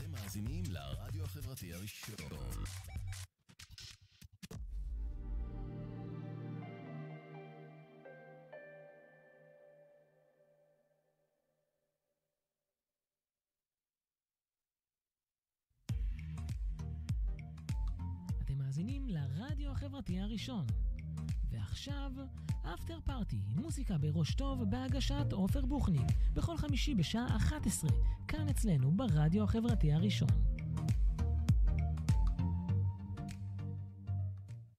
אתם מאזינים לרדיו החברתי הראשון. אתם מאזינים לרדיו החברתי הראשון. ועכשיו, אפטר פארטי, מוזיקה בראש טוב בהגשת עופר בוכניק, בכל חמישי בשעה 11, כאן אצלנו ברדיו החברתי הראשון.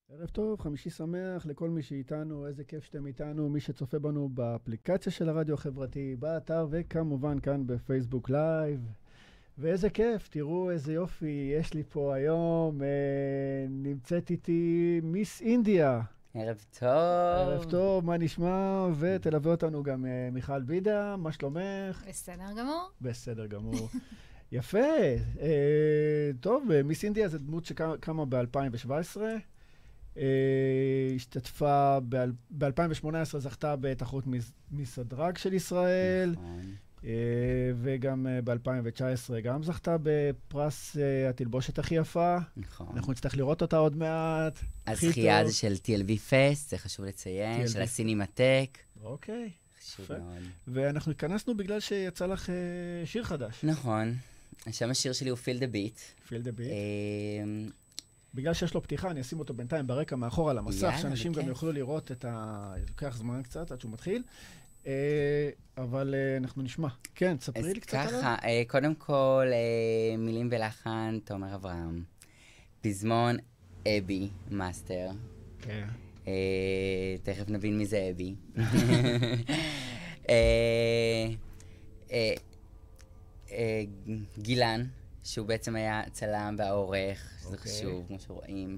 ערב טוב, חמישי שמח לכל מי שאיתנו, איזה כיף שאתם איתנו, מי שצופה בנו באפליקציה של הרדיו החברתי, באתר וכמובן כאן בפייסבוק live. ואיזה כיף, תראו איזה יופי יש לי פה היום. אה, נמצאת איתי מיס אינדיה. ערב טוב. ערב טוב, מה נשמע? ותלווה אותנו גם אה, מיכל בידה, מה שלומך? בסדר גמור. בסדר גמור. יפה. אה, טוב, אה, מיס אינדיה זו דמות שקמה ב-2017. אה, השתתפה ב-2018, זכתה בתחרות מיס הדרג של ישראל. נכון. אה, וגם אה, ב-2019 גם זכתה בפרס אה, התלבושת הכי יפה. נכון. אנחנו נצטרך לראות אותה עוד מעט. הזכייה. זה של TLV פסט, זה חשוב לציין. של הסינמטק. אוקיי. חשוב. מאוד. ואנחנו התכנסנו בגלל שיצא לך שיר חדש, נכון. שם השיר שלי הוא the Beat. Feel the Beat. אה, בגלל שיש לו פתיחה, אני אשים אותו בינתיים ברקע מאחור על המסך, שאנשים גם. יוכלו לראות את ה... לוקח זמן קצת עד שהוא מתחיל. אה, אבל אה, אנחנו נשמע. כן, אז ספרי לי קצת עליו. ככה, אה, קודם כל, אה, מילים ולחן, תומר אברהם. פזמון, אבי, מאסטר. כן. תכף נבין מי זה אבי. גילן, שהוא בעצם היה הצלם והעורך, שזה אוקיי. חשוב, כמו שרואים.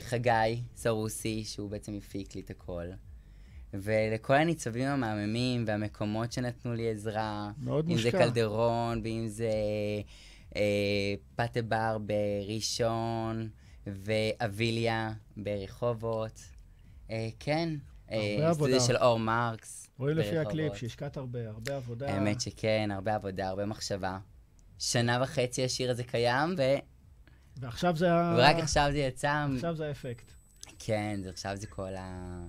חגי סרוסי, שהוא בעצם הפיק לי את הכל. ולכל הניצבים המהממים והמקומות שנתנו לי עזרה, מאוד אם זה מושקע. קלדרון, ואם זה אה, פאטה בר בראשון, ואביליה ברחובות. אה, כן, הרבה אה, עבודה. סטודיו של אור מרקס. רואים לפי. הקליפ שהשקעת הרבה, הרבה עבודה. האמת שכן, הרבה עבודה, הרבה מחשבה. שנה וחצי השיר הזה קיים, ו... ועכשיו זה ה... ורק עכשיו זה יצא. עכשיו זה האפקט. כן, עכשיו זה כל ה...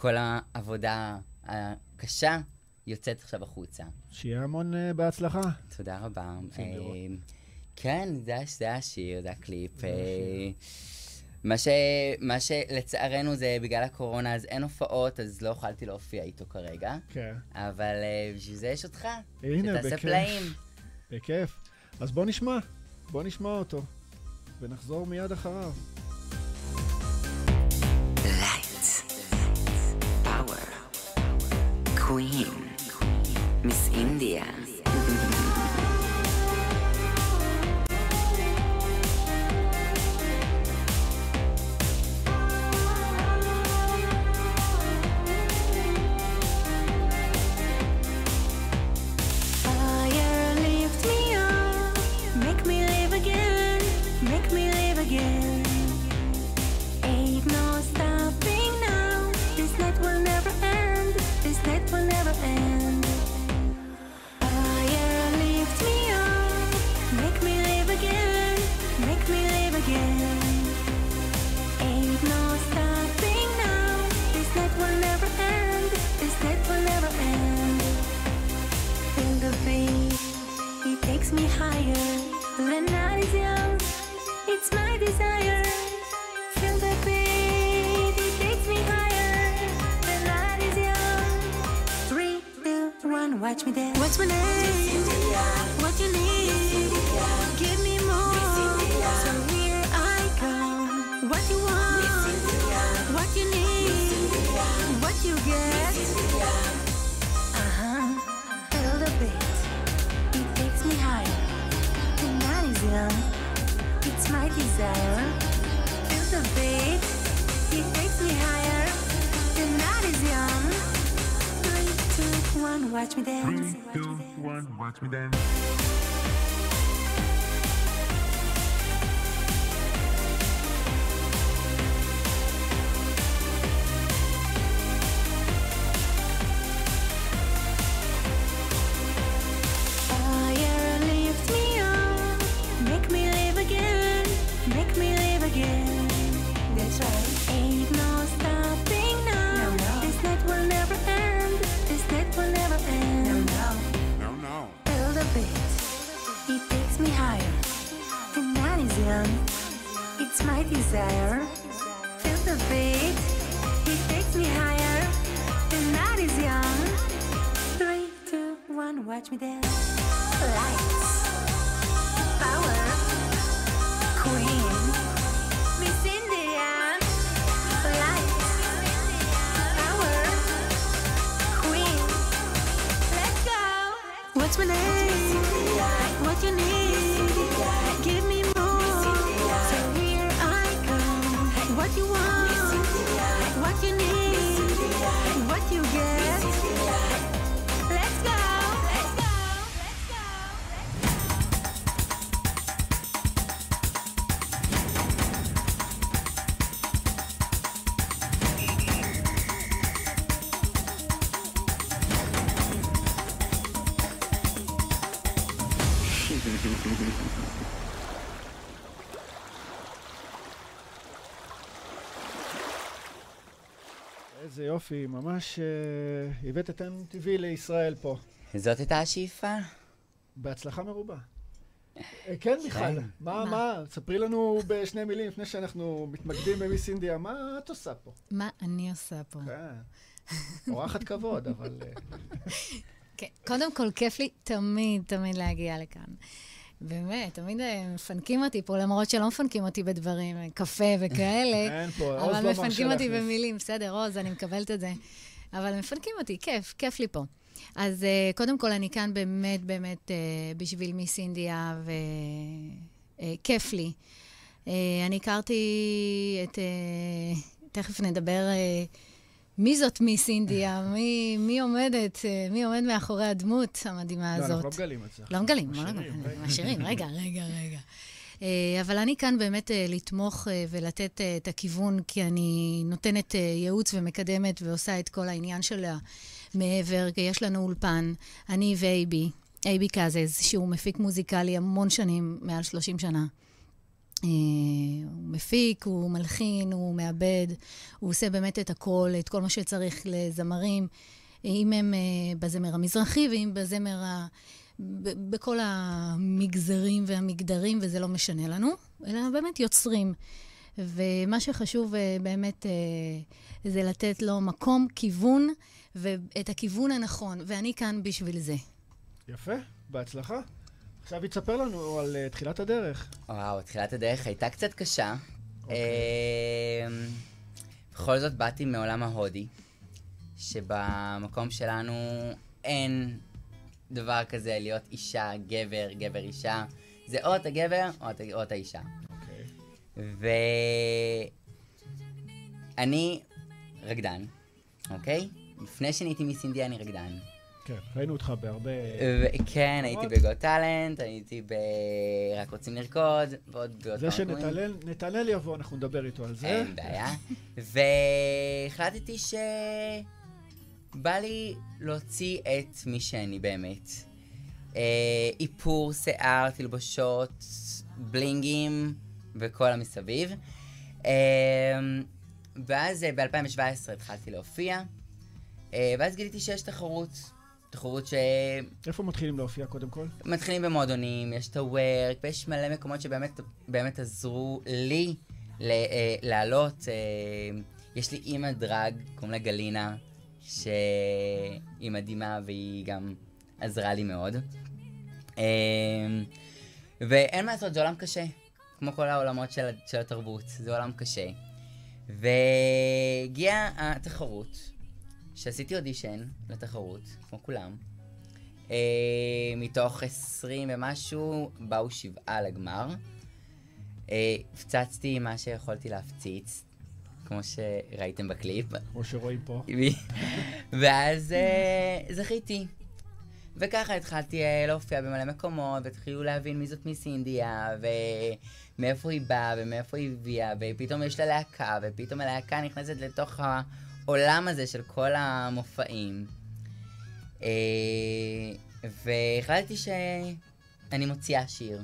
כל העבודה הקשה יוצאת עכשיו החוצה. שיהיה המון אה, בהצלחה. תודה רבה. אה, כן, זה, הש- זה השיר, זה הקליפ. אה. מה, ש, מה שלצערנו זה בגלל הקורונה, אז אין הופעות, אז לא יכולתי להופיע איתו כרגע. כן. אבל בשביל זה יש אותך. הנה, שתעשה בכיף. פלאים. בכיף. אז בוא נשמע, בוא נשמע אותו. ונחזור מיד אחריו. Queen. Miss India. יופי, ממש אה, הבאת את MTV לישראל פה. זאת הייתה השאיפה. בהצלחה מרובה. אה, כן, מיכל, מה, מה? מה, ספרי לנו בשני מילים לפני שאנחנו מתמקדים במיס אינדיה, מה את עושה פה? מה אני עושה פה? כן, אורחת כבוד, אבל... אה, כן, קודם כל, כיף לי תמיד, תמיד להגיע לכאן. באמת, תמיד אה, מפנקים אותי פה, למרות שלא מפנקים אותי בדברים, אה, קפה וכאלה. אין פה, עוז לא אבל מרשה מפנקים אותי להכניס. במילים, בסדר, עוז, אני מקבלת את זה. אבל מפנקים אותי, כיף, כיף לי פה. אז אה, קודם כל, אני כאן באמת, באמת אה, בשביל מיס אינדיה, וכיף לי. אה, אני הכרתי את... אה, תכף נדבר אה, מי זאת מיס אינדיה, מי, מי עומדת, אה, מי עומד מאחורי הדמות המדהימה לא, הזאת. אנחנו לא מגלים את זה. לא מגלים, לא משאירים, רגע. רגע, רגע. אה, אבל אני כאן באמת אה, לתמוך ולתת את הכיוון, כי אני נותנת ייעוץ ומקדמת ועושה את כל העניין של המעבר, כי יש לנו אולפן, אני ואייבי, אייבי קזז, שהוא מפיק מוזיקלי המון שנים, מעל 30 שנה. אה, הוא מפיק, הוא מלחין, הוא מעבד, הוא עושה באמת את הכל, את כל מה שצריך לזמרים, אם הם אה, בזמר המזרחי ואם בזמר ה... בכל המגזרים והמגדרים, וזה לא משנה לנו, אלא באמת יוצרים. ומה שחשוב אה, באמת זה לתת לו מקום, כיוון, ואת הכיוון הנכון, ואני כאן בשביל זה. יפה, בהצלחה. עכשיו היא תספר לנו על אה, תחילת הדרך. וואו, תחילת הדרך הייתה קצת קשה. אוקיי. אמ, בכל זאת באתי מעולם ההודי, שבמקום שלנו אין דבר כזה להיות אישה, גבר, גבר, אישה. זה או אתה גבר או אתה, או אתה אישה. אוקיי. ואני רקדן, אוקיי? לפני שנהייתי מיס אינדיה אני רקדן. כן, ראינו אותך בהרבה... וכן, הייתי מאוד. בגו טאלנט, הייתי ב... רק רוצים לרקוד, ועוד זה כמה תחומים. שנתנאל יבוא, אנחנו נדבר איתו על זה. אין בעיה. והחלטתי שבא לי להוציא את מי שאני באמת. אה, איפור, שיער, תלבושות, בלינגים וכל המסביב. אה, ואז ב-2017 התחלתי להופיע, אה, ואז גיליתי שיש תחרות. תחרות ש... איפה מתחילים להופיע קודם כל? מתחילים במועדונים, יש את הוורק, ויש מלא מקומות שבאמת באמת עזרו לי ל- אה, לעלות. אה, יש לי אימא דרג, קוראים לה גלינה, שהיא מדהימה והיא גם עזרה לי מאוד. אה, ואין מה לעשות, זה עולם קשה, כמו כל העולמות של, של התרבות, זה עולם קשה. והגיעה התחרות, שעשיתי אודישן לתחרות, כמו כולם. אה, מתוך 20 ומשהו, באו שבעה לגמר. אה, הפצצתי מה שיכולתי להפציץ, כמו שראיתם בקליפ. כמו שרואים פה. ואז אה, זכיתי. וככה התחלתי אה, להופיע במלא מקומות, והתחילו להבין מי זאת מיס אינדיה, ומאיפה היא באה, ומאיפה היא הביאה, ופתאום יש לה להקה, ופתאום הלהקה נכנסת לתוך העולם הזה של כל המופעים. אה, והחלטתי שאני מוציאה שיר.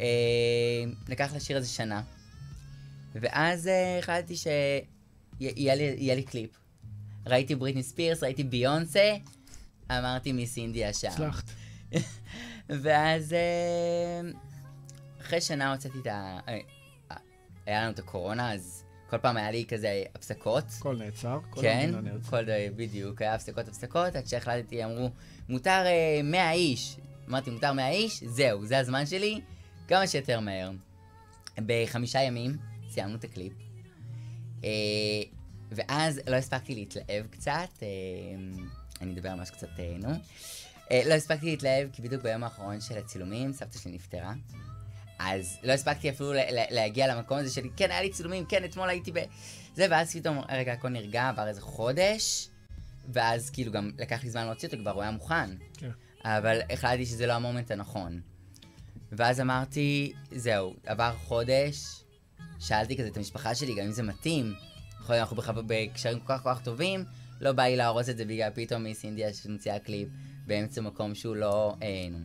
אה, לקח לשיר הזה שנה. ואז אה, החלטתי שיהיה לי, לי קליפ. ראיתי בריטני ספירס, ראיתי ביונסה, אמרתי מיס אינדיה שם. הצלחת. ואז אחרי שנה הוצאתי את ה... היה לנו את הקורונה, אז כל פעם היה לי כזה הפסקות. הכל נעצר, כל כן, המדינה נעצרה. כל די, בדיוק, היה הפסקות הפסקות, עד שהחלטתי, אמרו, מותר אה, 100 איש. אמרתי, מותר 100 איש, זהו, זה הזמן שלי, כמה שיותר מהר. בחמישה ימים סיימנו את הקליפ, אה, ואז לא הספקתי להתלהב קצת, אה, אני אדבר ממש קצת, אה, נו. אה, לא הספקתי להתלהב, כי בדיוק ביום האחרון של הצילומים, סבתא שלי נפטרה. אז לא הספקתי אפילו ל- ל- להגיע למקום הזה שלי, כן, היה לי צילומים, כן, אתמול הייתי ב... זה, ואז פתאום, רגע, הכל נרגע, עבר איזה חודש, ואז כאילו גם לקח לי זמן להוציא אותו, כבר הוא היה מוכן. כן. אבל החלטתי שזה לא ה moment הנכון. ואז אמרתי, זהו, עבר חודש, שאלתי כזה את המשפחה שלי, גם אם זה מתאים. יכול להיות, אנחנו בכלל בקשרים כל כך כל כך טובים, לא בא לי להרוס את זה בגלל פתאום מיס אינדיה שמוציאה קליפ באמצע מקום שהוא לא... אה, נו.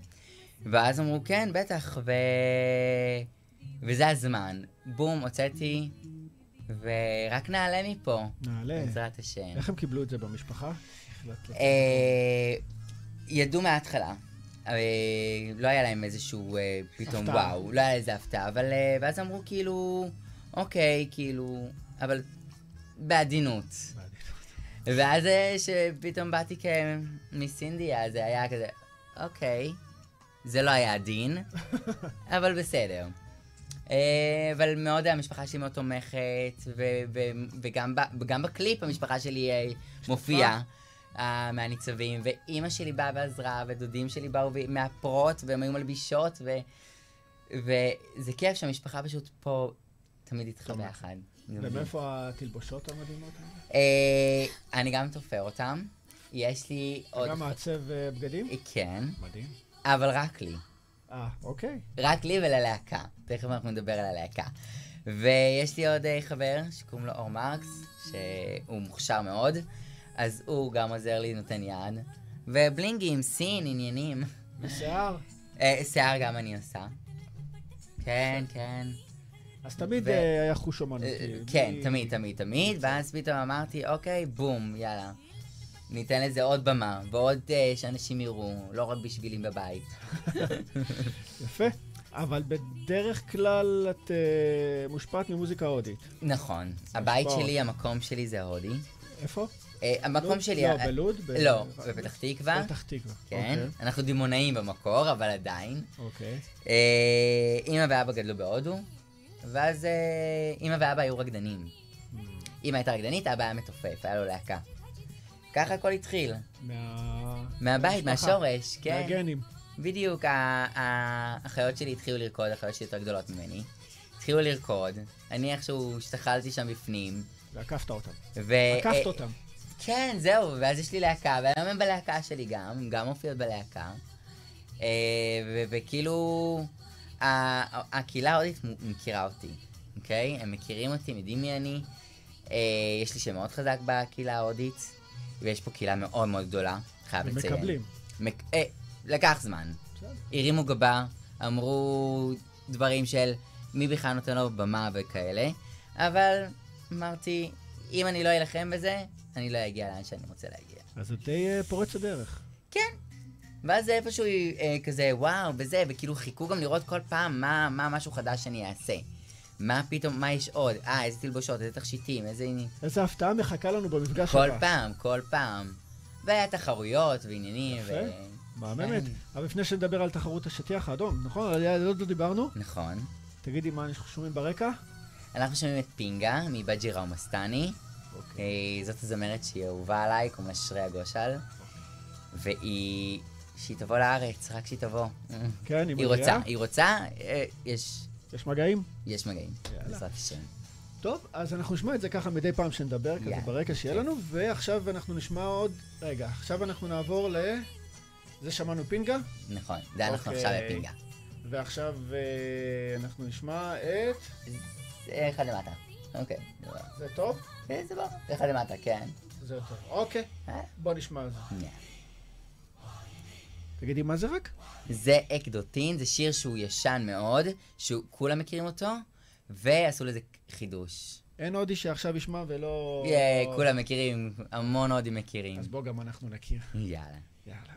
ואז אמרו, כן, בטח, ו... וזה הזמן. בום, הוצאתי, ורק נעלה מפה, נעלה. בעזרת השם. איך הם קיבלו את זה במשפחה? אה, ידעו מההתחלה. אה, לא היה להם איזשהו אה, פתאום. וואו, לא היה איזה הפתעה, אבל ואז אמרו כאילו, אוקיי, כאילו, אבל בעדינות. ואז שפתאום באתי כמיס אינדיה, זה היה כזה, אוקיי, זה לא היה עדין, אבל בסדר. אה, אבל מאוד המשפחה שלי מאוד תומכת, ו- ו- וגם בקליפ המשפחה שלי אה, מופיעה. אה, מהניצבים, ואימא שלי באה ועזרה, ודודים שלי באו מהפרות, והם היו מלבישות, ו... וזה כיף שהמשפחה פשוט פה תמיד איתך. ביחד. ומאיפה התלבושות המדהימות האלה? אני גם תופר אותם. יש לי עוד... גם מעצב בגדים? כן, מדהים. אבל רק לי. אה, אוקיי. רק לי וללהקה. תכף אנחנו נדבר על הלהקה. ויש לי עוד אה, חבר שקוראים לו אור מרקס, שהוא מוכשר מאוד, אז הוא גם עוזר לי, נותן יד. ובלינגים, סין, עניינים. ושיער. אה, שיער גם אני עושה. כן, כן. אז תמיד אה, היה חוש אומנותי. אה, כן, תמיד, תמיד, תמיד, ואז פתאום אמרתי, אוקיי, בום, יאללה. ניתן לזה עוד במה, ועוד אה, שאנשים יראו, לא רק בשבילים בבית. יפה. אבל בדרך כלל את אה, מושפעת ממוזיקה הודית. נכון. הבית. שלי, המקום שלי זה הודי. איפה? אה, המקום לוד? שלי... לא, בלוד? ב- לא, בפתח תקווה. פתח תקווה. כן. אנחנו דימונאים במקור, אבל עדיין. אוקיי. אה, אמא ואבא גדלו בהודו, ואז אה, אמא ואבא היו רקדנים. אמא הייתה רקדנית, אבא היה מתופף, היה לו להקה. ככה הכל התחיל. מה... מהבית, מהמשפחה. מהשורש, כן. מהגנים. בדיוק, האחיות שלי התחילו לרקוד, האחיות שלי יותר גדולות ממני. התחילו לרקוד, אני איכשהו השתחלתי שם בפנים. ועקפת אותם. ו... עקפת אה, אותם. כן, זהו, ואז יש לי להקה, והיום הם בלהקה שלי גם, הם גם מופיעות בלהקה. אה, וכאילו, הקהילה ההודית מכירה אותי, אוקיי? הם מכירים אותי, הם יודעים מי אני. אה, יש לי שם מאוד חזק בקהילה ההודית, ויש פה קהילה מאוד מאוד גדולה, חייב לציין. מקבלים. מק... אה, לקח זמן. הרימו גבה, אמרו דברים של מי בכלל נותן לו במה וכאלה, אבל אמרתי, אם אני לא אלחם בזה, אני לא אגיע לאן שאני רוצה להגיע. אז את די אה, פורצת דרך. כן. ואז זה איפשהו אה, כזה, וואו, וזה, וכאילו חיכו גם לראות כל פעם מה, מה משהו חדש שאני אעשה. מה פתאום, מה יש עוד? אה, איזה תלבושות, איזה תכשיטים, איזה... איזה הפתעה מחכה לנו במפגש כל הבא. פעם, כל פעם. והיה תחרויות ועניינים, יפה. ו... מהממת. כן. אבל לפני שנדבר על תחרות השטיח האדום, נכון? על עוד לא דיברנו. נכון. תגידי מה אנחנו שומעים ברקע. אנחנו שומעים את פינגה מבג'ירה ומסטני. אוקיי. אה, זאת הזמרת שהיא אהובה עליי, קוראים לה שריה גושל. והיא... שהיא תבוא לארץ, רק שהיא תבוא. כן, היא היא מגיעה. רוצה, היא רוצה, יש, יש מגעים? יש מגעים. בעזרת השם. טוב, אז אנחנו נשמע את זה ככה מדי פעם שנדבר, כזה יאללה. ברקע שיהיה לנו, ועכשיו אנחנו נשמע עוד... רגע, עכשיו אנחנו נעבור ל... זה שמענו פינגה, נכון, זה אנחנו אוקיי. עכשיו בפינגה. ועכשיו אה, אנחנו נשמע את... אחד למטה. אוקיי, זה לא- זה טוב? אה, זה לא, זה אחד למטה, כן. זה טוב. אוקיי, אה? בוא נשמע את זה. תגידי, מה זה רק? זה אקדוטין, זה שיר שהוא ישן מאוד, שכולם מכירים אותו, ועשו לזה חידוש. אין הודי שעכשיו ישמע ולא... אה, כולם מכירים, המון הודים מכירים. אז בוא גם אנחנו נכיר. יאללה. יאללה.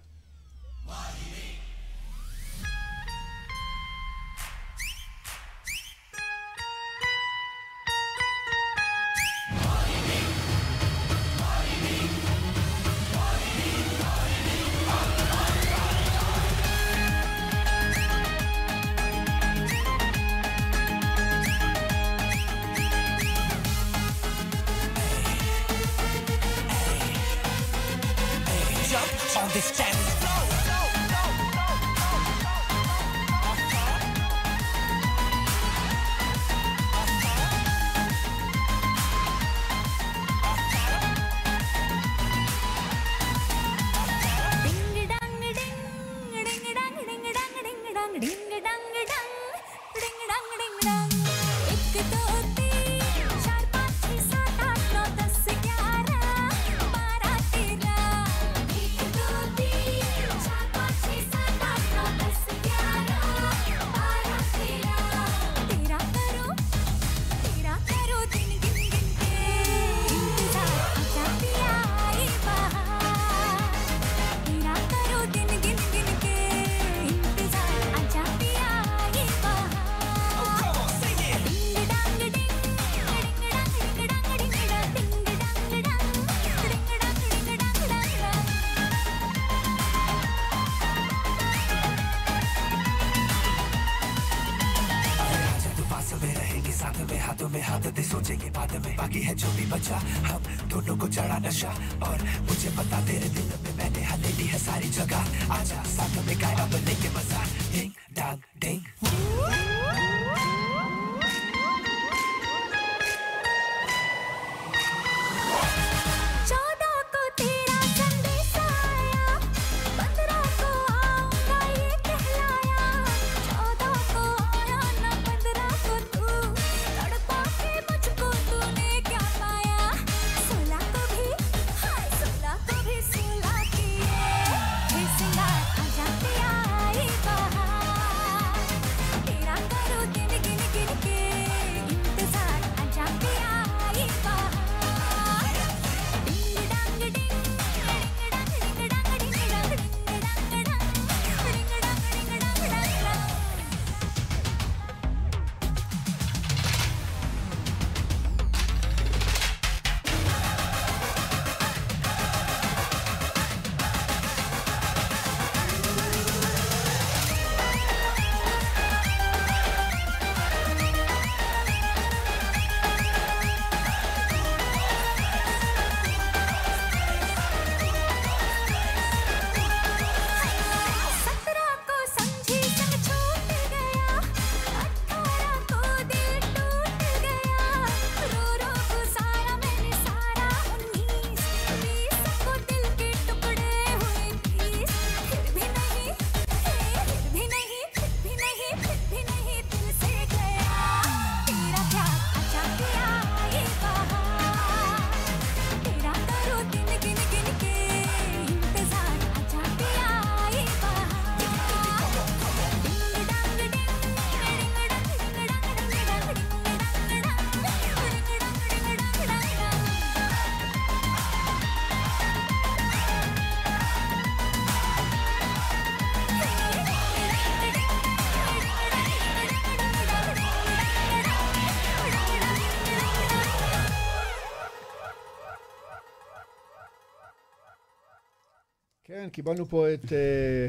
קיבלנו פה את אה,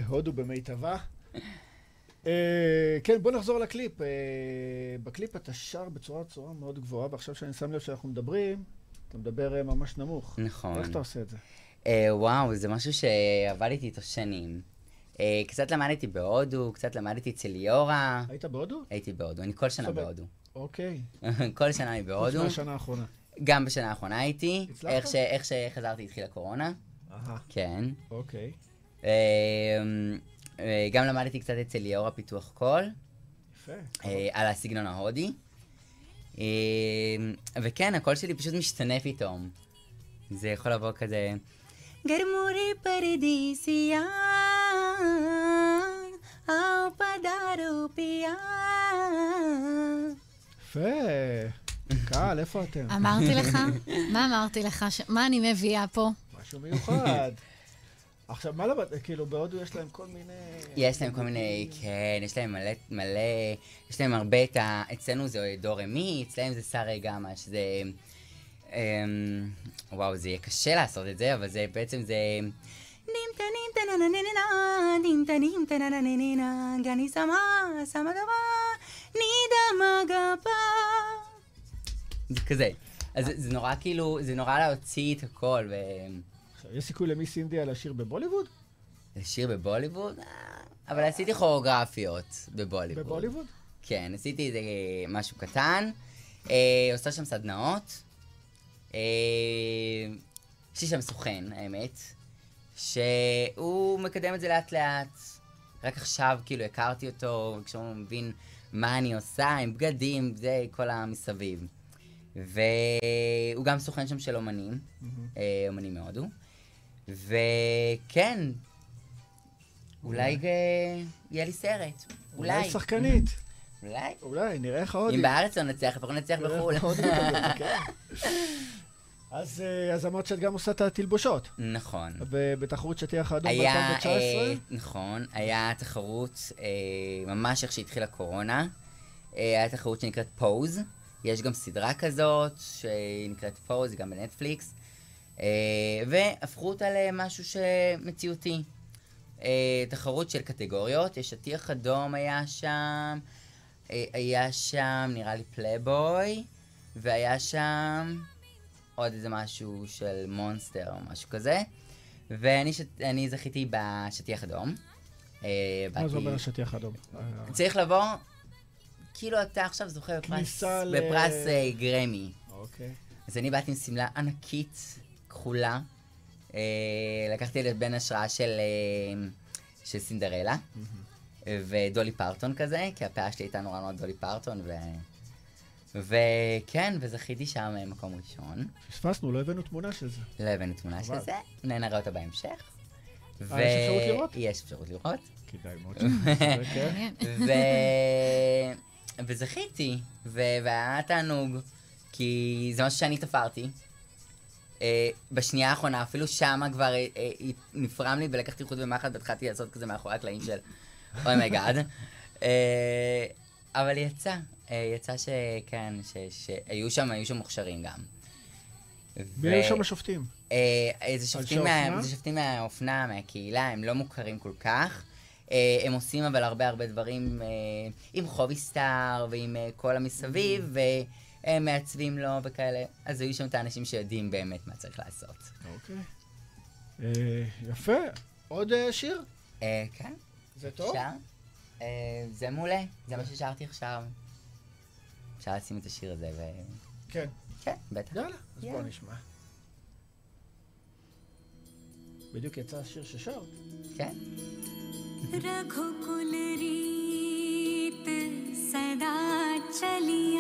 הודו במיטבה. אה, כן, בוא נחזור לקליפ. אה, בקליפ אתה שר בצורה צורה מאוד גבוהה, ועכשיו שאני שם לב שאנחנו מדברים, אתה מדבר אה, ממש נמוך. נכון. איך אתה עושה את זה? אה, וואו, זה משהו שעבדתי איתו שנים. אה, קצת למדתי בהודו, קצת למדתי אצל ליאורה. היית בהודו? הייתי בהודו, אני כל שנה סבבה. בהודו. אוקיי. כל שנה אני חוץ בהודו. מהשנה האחרונה. גם בשנה האחרונה הייתי. הצלחת? איך ש- איך שחזרתי התחילה קורונה. אהה, כן. אוקיי. אה, אה, גם למדתי קצת אצל ליאורה פיתוח קול, יפה. אה, על הסגנון ההודי. אה, וכן, הקול שלי פשוט משתנה פתאום. זה יכול לבוא כזה... גרמורי פרדיסיה, אאו פדארו פיה. יפה. קהל, איפה אתם? אמרתי לך? מה אמרתי לך? מה אני מביאה פה? משהו מיוחד. עכשיו, מה למדת? כאילו, בהודו יש להם כל מיני... יש להם כל מיני, כן, יש להם מלא, מלא, יש להם הרבה את ה... אצלנו זה דו רמי, אצלם זה סארי גמא, שזה... אמ, וואו, זה יהיה קשה לעשות את זה, אבל זה בעצם זה... נימטה נימטה נה נה נה נימטה נימטה נה נה נה גני סמה, סמה דמה, נידה מגפה. זה כזה. אז זה- נורא כאילו, זה נורא להוציא את הכל, יש סיכוי למיס אינדיה לשיר בבוליווד? לשיר בבוליווד? אה, אבל עשיתי כוריאוגרפיות בבוליווד. בבוליווד? כן, עשיתי איזה משהו קטן. אה, עושה שם סדנאות. אה, יש לי שם סוכן, האמת, שהוא מקדם את זה לאט לאט. רק עכשיו כאילו הכרתי אותו, כשהוא מבין מה אני עושה עם בגדים, זה כל המסביב. והוא גם סוכן שם של אומנים, אה, אומנים מהודו. וכן, אולי אה, יהיה לי סרט. אולי. אולי שחקנית. אולי. אולי, נראה איך הודי. אם בארץ לא נצליח, לפחות נצליח בחו"ל. כן. אז אה, אז אמרת שאת גם עושה את התלבושות. נכון. ובתחרות שטיח האדום היה, ב-2019? אה, נכון, היה תחרות, אה, ממש איך שהתחילה קורונה, אה, היה תחרות שנקראת Pose, יש גם סדרה כזאת שנקראת Pose, גם בנטפליקס, והפכו אותה למשהו שמציאותי. אה, תחרות של קטגוריות, יש שטיח אדום היה שם, אה, היה שם נראה לי פלייבוי, והיה שם עוד איזה משהו של מונסטר או משהו כזה. ואני שת, אני זכיתי בשטיח אדום. אה, מה זה אומר השטיח האדום? אה, צריך לבוא, כאילו אתה עכשיו זוכה בפרס, ל- בפרס אה, גרמי. אוקיי. אז אני באתי עם שמלה ענקית, כחולה. אה, לקחתי את בן השראה של, אה, של סינדרלה. ודולי פרטון כזה, כי הפאה שלי הייתה נורא נורא דולי פרטון, ו... וכן, וזכיתי שם אה, מקום ראשון. פספסנו, לא הבאנו תמונה של זה. לא הבאנו תמונה של. זה, נראה אותה בהמשך. יש אפשרות לראות? יש אפשרות לראות. כדאי מאוד. שזה, כן. ו... וזכיתי, ו... והיה תענוג, כי זה משהו שאני תפרתי. אה, בשנייה האחרונה, אפילו שמה כבר אה, אה, נפרם לי ולקחתי חוט ומחט והתחלתי לעשות כזה מאחורי הקלעים של oh my God. אה, אבל יצא, יצא שכן. שהיו שם, היו שם מוכשרים גם. מי היו שם השופטים? זה שופטים, מהאופנה, מהקהילה, הם לא מוכרים כל כך. הם עושים אבל הרבה הרבה דברים עם חובי סטאר ועם כל המסביב, והם מעצבים לו וכאלה. אז היו שם את האנשים שיודעים באמת מה צריך לעשות. אוקיי. אה, יפה. עוד אה, שיר? אה, כן, זה טוב? אפשר? אה, זה מעולה, זה מה ששרתי עכשיו. אפשר לשים את השיר הזה, ו... כן. כן, בטח. יאללה, אז יאללה. בוא נשמע. בדיוק יצא השיר ששרת. כן. रघुकुल रीत सदा चली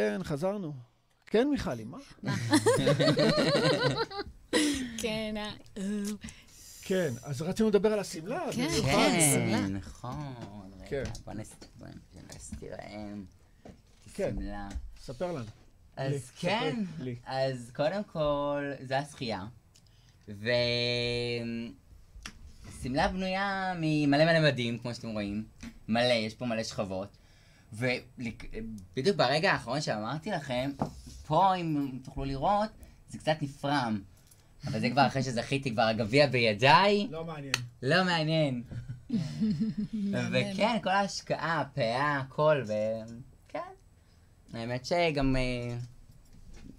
כן, חזרנו. כן, מיכלי, מה? כן, אה, כן, אז רצינו לדבר על השמלה. כן, במיוחד. כן. כן, נכון. כן. בוא נס... בוא נסתיר להם. כן. שמלה. ספר לנו. אז כן. אז קודם כל, זה השחייה. ושמלה בנויה ממלא מלא מדים, כמו שאתם רואים. מלא, יש פה מלא שכבות. ובדיוק ברגע האחרון שאמרתי לכם, פה, אם תוכלו לראות, זה קצת נפרם. אבל זה כבר אחרי שזכיתי, כבר הגביע בידיי. לא מעניין. לא מעניין. וכן, כל ההשקעה, הפאה, הכל, וכן. האמת שגם... אה,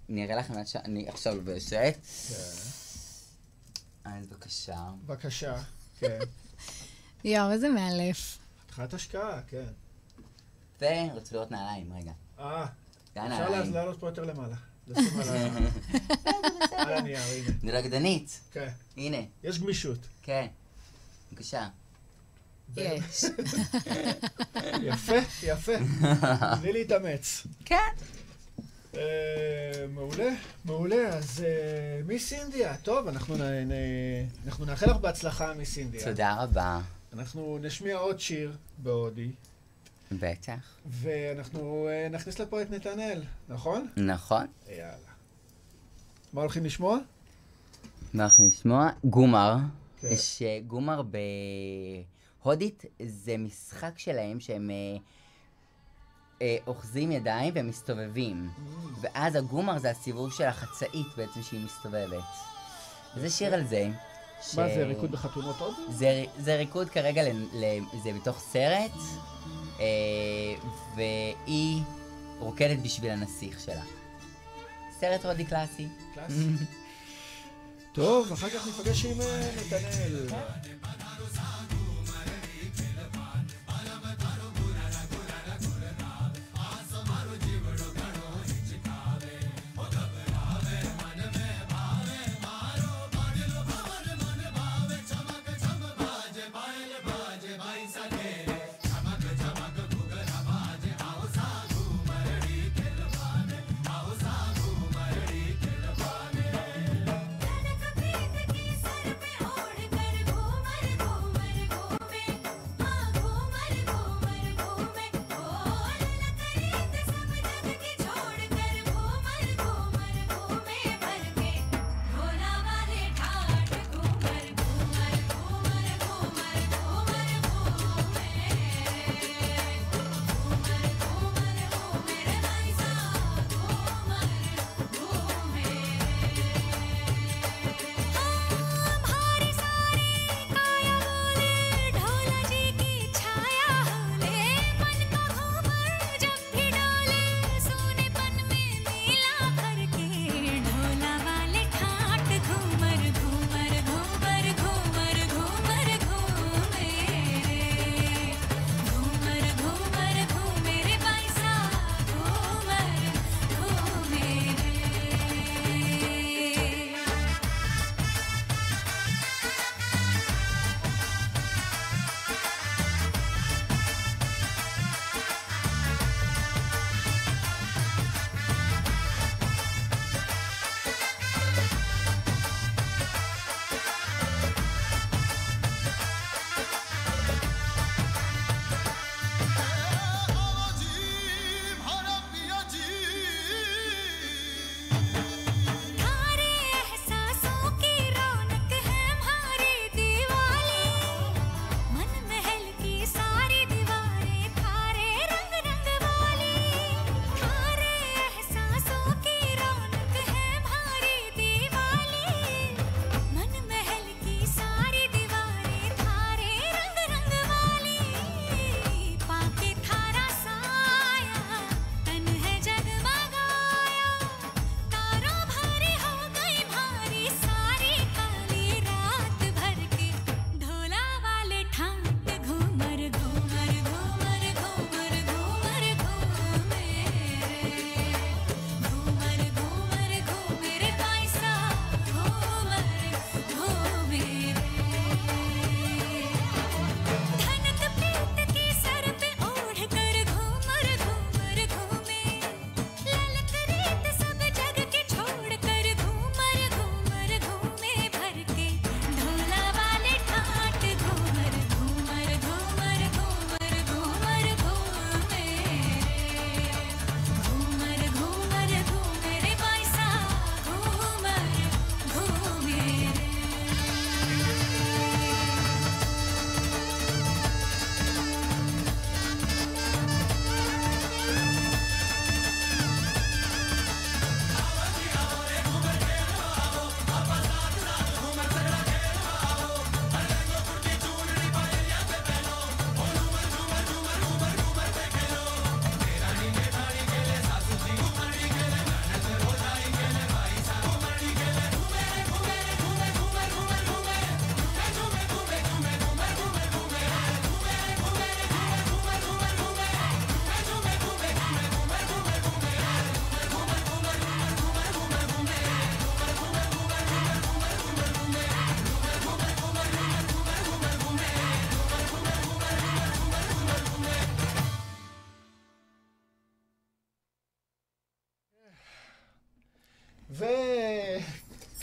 אני אראה לכם שאני עכשיו לובשת. אז בבקשה. בבקשה. כן. יואו, איזה מאלף. התחלת השקעה, כן. ורצו לראות נעליים, רגע. אה, אפשר. לעלות פה יותר למעלה. לשים על ה- על הנייר, הנה. זה רקדנית. כן. הנה, יש גמישות. כן. בבקשה. יש. יפה, יפה. בלי להתאמץ. כן. אה, מעולה, מעולה. אז אה, מיס אינדיה, טוב, אנחנו נאחל לך בהצלחה, מיס אינדיה. תודה רבה. אנחנו נשמיע עוד שיר בהודי, בטח. ואנחנו אה, נכניס לפה את נתנאל, נכון? נכון. יאללה. מה הולכים לשמוע? מה אנחנו נשמע? גומר. כן. יש אה, גומר בהודית, זה משחק שלהם שהם אה, אה, אוחזים ידיים ומסתובבים. ואז הגומר זה הסיבוב של החצאית בעצם שהיא מסתובבת. זה שיר על זה. ש- מה זה, ריקוד בחתונות עוד? זה, זה ריקוד כרגע, ל, ל, זה בתוך סרט, אה, והיא רוקדת בשביל הנסיך שלה. סרט הודי קלאסי. קלאסי. טוב, אחר כך ניפגש עם אה, נתנאל.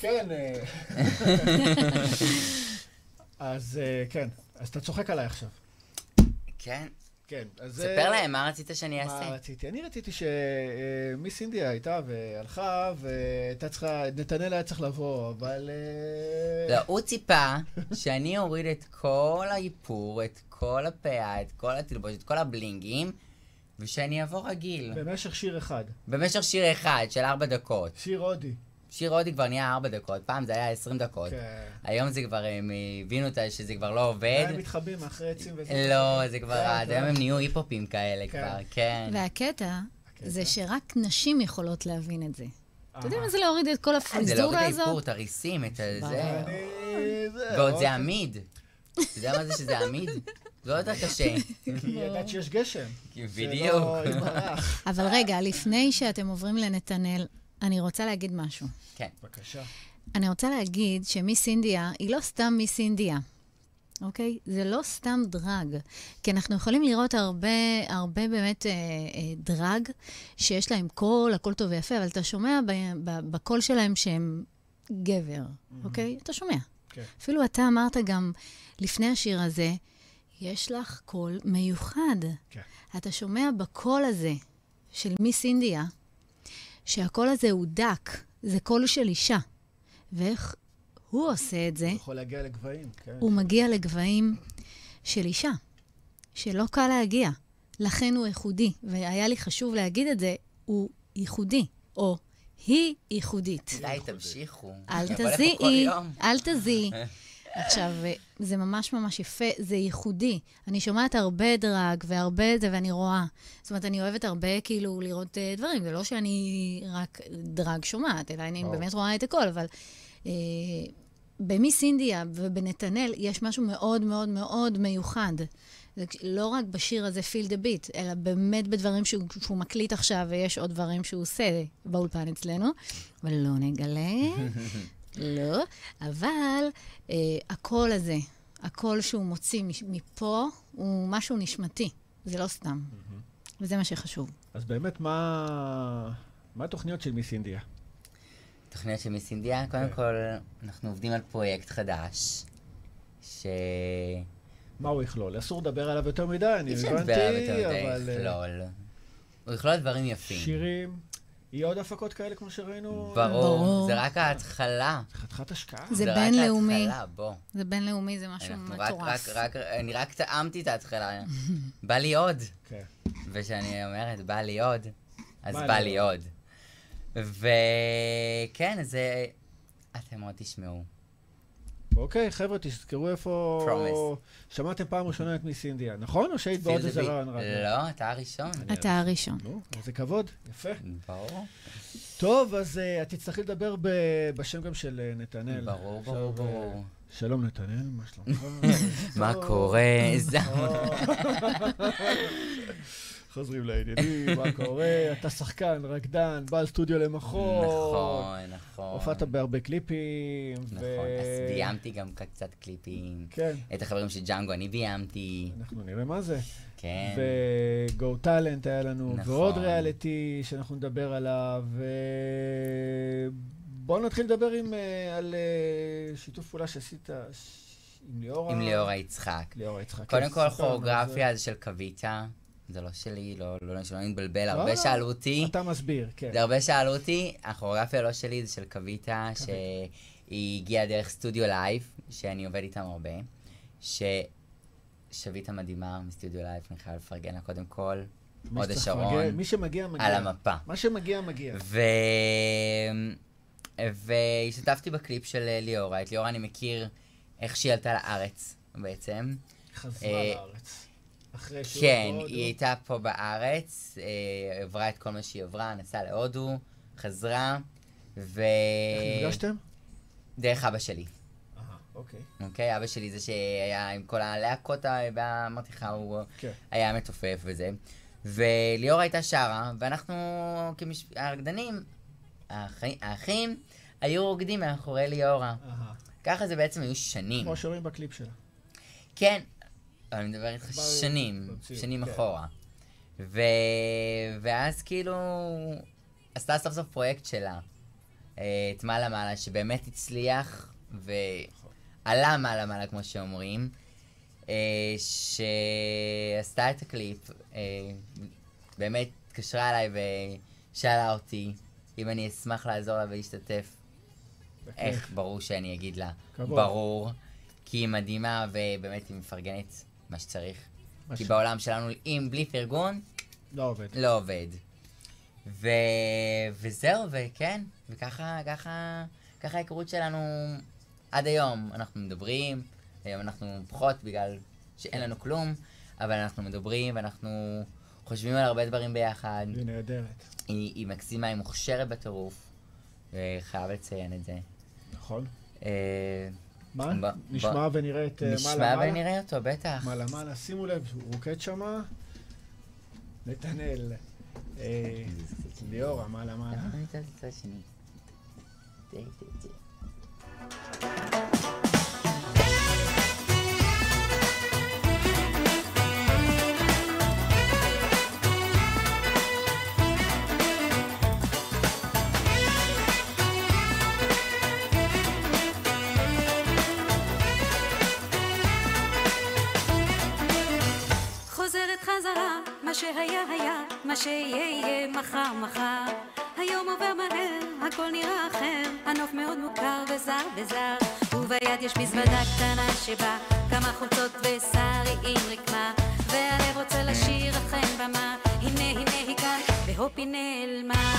כן. אה, אז אה, כן, אז אתה צוחק עליי עכשיו. כן. כן, אז... ספר אה, להם, מה רצית שאני מה אעשה? רציתי? אני רציתי שמיס אינדיה הייתה והלכה, והייתה צריכה, נתנאל היה צריך לבוא, אבל... לא, הוא ציפה שאני אוריד את כל האיפור, את כל הפאה, את כל התלבושת, את כל הבלינגים, ושאני אבוא רגיל. במשך שיר אחד. במשך שיר אחד של ארבע דקות. שיר הודי. שיר הודי כבר נהיה ארבע דקות, פעם זה היה עשרים דקות. כן. היום זה כבר, הם הבינו שזה כבר לא עובד. הם מתחבאים מאחורי עצים וזה. לא, זה כבר, כן, עד היום כן. הם נהיו היפ-הופים כאלה כן. כבר, כן. והקטע זה שרק נשים יכולות להבין את זה. אתה יודע אהה. מה זה להוריד את כל אה, זה להוריד הפריזורה את האיפור, הזאת? את הריסים, את. זה, ועוד אוקיי. זה עמיד. אתה יודע מה זה שזה עמיד? זה עוד יותר קשה. כי ידעת שיש גשם. בדיוק. לא יתברך. אבל רגע, לפני שאתם עוברים לנתנאל, אני רוצה להגיד משהו. כן. בבקשה. אני רוצה להגיד שמיס אינדיה היא לא סתם מיס אינדיה, אוקיי? זה לא סתם drag. כי אנחנו יכולים לראות הרבה, הרבה באמת אה, אה, drag שיש להם קול, הכל טוב ויפה, אבל אתה שומע ב, ב, בקול שלהם שהם גבר, אוקיי? אתה שומע. כן. אפילו אתה אמרת גם לפני השיר הזה, יש לך קול מיוחד. כן. אתה שומע בקול הזה של מיס אינדיה, שהקול הזה הוא דק, זה קול של אישה. ואיך הוא עושה את זה? הוא יכול להגיע לגבהים, כן. הוא מגיע לגבהים של אישה, שלא קל להגיע. לכן הוא ייחודי, והיה לי חשוב להגיד את זה, הוא ייחודי, או היא ייחודית. די, תמשיכו. אל תזיעי. אל תזיעי. עכשיו, זה ממש ממש יפה, זה ייחודי. אני שומעת הרבה דרג והרבה זה, ואני רואה. זאת אומרת, אני אוהבת הרבה כאילו לראות אה, דברים. זה לא שאני רק דרג שומעת, אלא אני ברור. באמת רואה את הכל, אבל... אה, במיס אינדיה ובנתנאל יש משהו מאוד מאוד מאוד מיוחד. זה לא רק בשיר הזה פיל דה ביט, אלא באמת בדברים שהוא, שהוא מקליט עכשיו, ויש עוד דברים שהוא עושה באולפן אצלנו, אבל לא נגלה. לא, אבל אה, הקול הזה, הקול שהוא מוציא מפה, הוא משהו נשמתי, זה לא סתם. וזה מה שחשוב. אז באמת, מה... מה התוכניות של מיס אינדיה? תוכניות של מיס אינדיה, קודם כן. כל, אנחנו עובדים על פרויקט חדש, ש... מה הוא יכלול? אסור לדבר עליו יותר מדי, אני אי אפשר הבנתי, לדבר עליו יותר מדי, אבל... אה, יכלול. הוא יכלול דברים יפים. שירים, יהיה עוד הפקות כאלה כמו שראינו? ברור. זה רק ההתחלה. זה חתיכת השקעה. זה רק בינלאומי. ההתחלה, בוא. זה בינלאומי, זה משהו רק, מטורף. רק, רק, אני רק טעמתי את ההתחלה. בא לי עוד. כן. וכשאני אומרת, בא לי עוד, אז בא לי עוד. וכן, זה... אתם עוד תשמעו. אוקיי, חבר'ה, תזכרו איפה... Promise. שמעתם פעם ראשונה את מיס אינדיה, נכון? או שהיית בעוד איזה. רעיון רדיו? לא, אתה הראשון. אתה הראשון. נו, איזה כבוד, יפה. ברור. טוב, אז אה, את תצטרכי לדבר ב- בשם גם של אה, נתנאל. ברור, עכשיו, ברור, אה, ברור. שלום נתנאל, מה שלומך? מה. קורה? חוזרים לעניינים, מה קורה? אתה שחקן, רקדן, בעל סטודיו למחול. נכון, נכון. הופעת בהרבה קליפים. נכון, ו- אז ביימתי גם קצת קליפים. כן, את החברים של ג'אנגו אני ביימתי. אנחנו נראה מה זה. כן. ו-Got Talent היה לנו, נכון. ועוד ריאליטי שאנחנו נדבר עליו, ו... בואו נתחיל לדבר עם, אה, על אה, שיתוף פעולה שעשית עם ליאורה. עם ליאורה יצחק. ליאורה יצחק. קודם כן, כל, כוריאוגרפיה זה של קוויטה. זה לא שלי, לא, לא, שלא נתבלבל. הרבה לא, שאלו אותי. אתה מסביר, כן. זה הרבה שאלו אותי, הכוריאוגרפיה לא שלי, זה של קוויטה, שהיא הגיעה דרך סטודיו לייב, שאני עובד איתם הרבה, ששביט המדהימה מסטודיו Live, אני חייב לפרגן לה קודם כל, הוד השרון, מי שמגיע, מגיע. על המפה. מה שמגיע, מגיע. ו... והשתתפתי בקליפ של ליאורה. את ליאורה אני מכיר איך שהיא עלתה לארץ, בעצם. חזרה אה, לארץ. אחרי שהוא כן, בהודו. היא הייתה פה בארץ, אה, עברה את כל מה שהיא עברה, נסעה להודו, חזרה, ו... איך נפגשתם? דרך אבא שלי. אהה, אוקיי. אוקיי, אבא שלי זה שהיה עם כל הלהקות, ה- אמרתי לך, הוא כן. היה מתופף וזה. וליאורה הייתה שרה, ואנחנו כרקדנים, האחים, היו רוקדים מאחורי ליאורה. אהה. ככה זה בעצם היו שנים. כמו שרואים בקליפ שלה. כן, אני מדבר איתך שנים, שנים כן. אחורה. ואז כאילו, עשתה סוף סוף פרויקט שלה. אה, את מעלה מעלה, שבאמת הצליח ועלה מעלה מעלה, כמו שאומרים, אה, שעשתה את הקליפ, אה, באמת התקשרה אליי ושאלה אותי אם אני אשמח לעזור לה ולהשתתף. איך, ברור שאני אגיד לה. ברור. כי היא מדהימה ובאמת היא מפרגנת מה שצריך. מה כי ש- בעולם שלנו, אם בלי פרגון, לא עובד. לא עובד. ו... וזהו, וכן, וככה, ככה, ככה ההיכרות שלנו עד היום. אנחנו מדברים, היום אנחנו פחות בגלל שאין לנו כלום, אבל אנחנו מדברים ואנחנו חושבים על הרבה דברים ביחד. היא נהדרת. היא, היא מקסימה, היא מוכשרת בטירוף, וחייב לציין את זה. נכון. אה, מה? ב- נשמע ב- ונראה את אה, נשמע מעלה מעלה? ונראה אותו, בטח. מעלה מעלה, שימו לב, הוא רוקד שמה. נתנאל. אה, ליאורה, מעלה מעלה. מחר מחר. היום עובר מהר, הכל נראה אחר, הנוף מאוד מוכר וזר וזר. וביד יש מזוודה קטנה שבה כמה חולצות ושרי עם רקמה, והלב רוצה לשיר אכן במה, הנה הנה היא כאן, והופ היא נעלמה.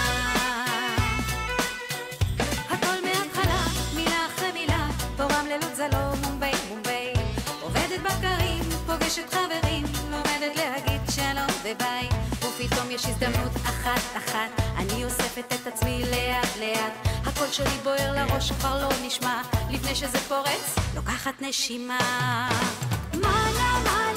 הכל מההתחלה, מילה אחרי מילה, פה רמללות זה לא מומביי, מומביי. עובדת בקרים, פוגשת חברים, לומדת להגיד שלום וביי. ופתאום יש הזדמנות אחת-אחת, אני אוספת את עצמי לאט-לאט. הקול שלי בוער לראש, כבר לא נשמע, לפני שזה פורץ, לוקחת נשימה. מעלה, יאללה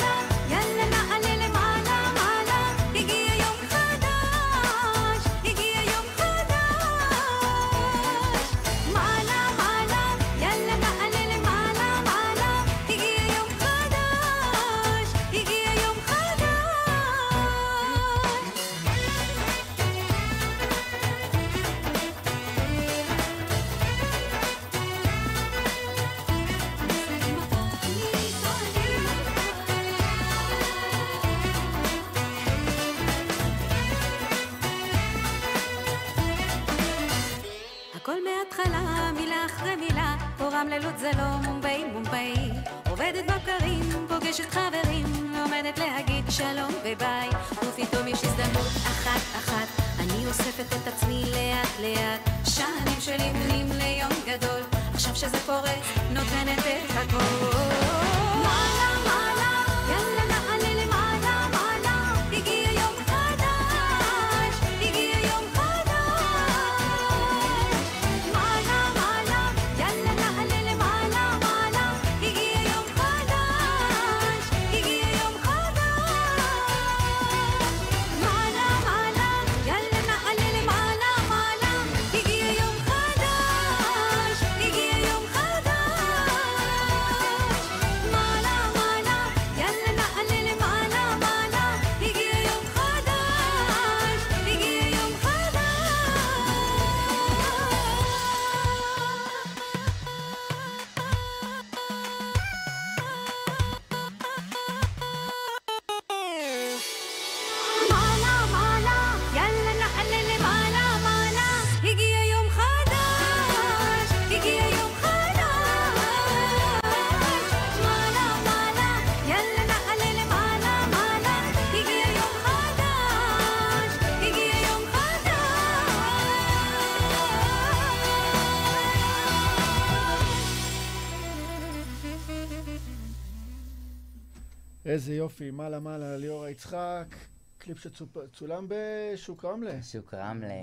פה רמללות זה לא מומביי, מומביי. עובדת בקרים, פוגשת חברים, לומדת להגיד שלום וביי. ופתאום יש הזדמנות אחת-אחת, אני אוספת את עצמי לאט-לאט. שנים שלי בנים ליום גדול, עכשיו שזה פורץ, נותנת את הכל. איזה יופי, מעלה מעלה, ליאורה יצחק, קליפ שצולם בשוק רמלה. שוק רמלה.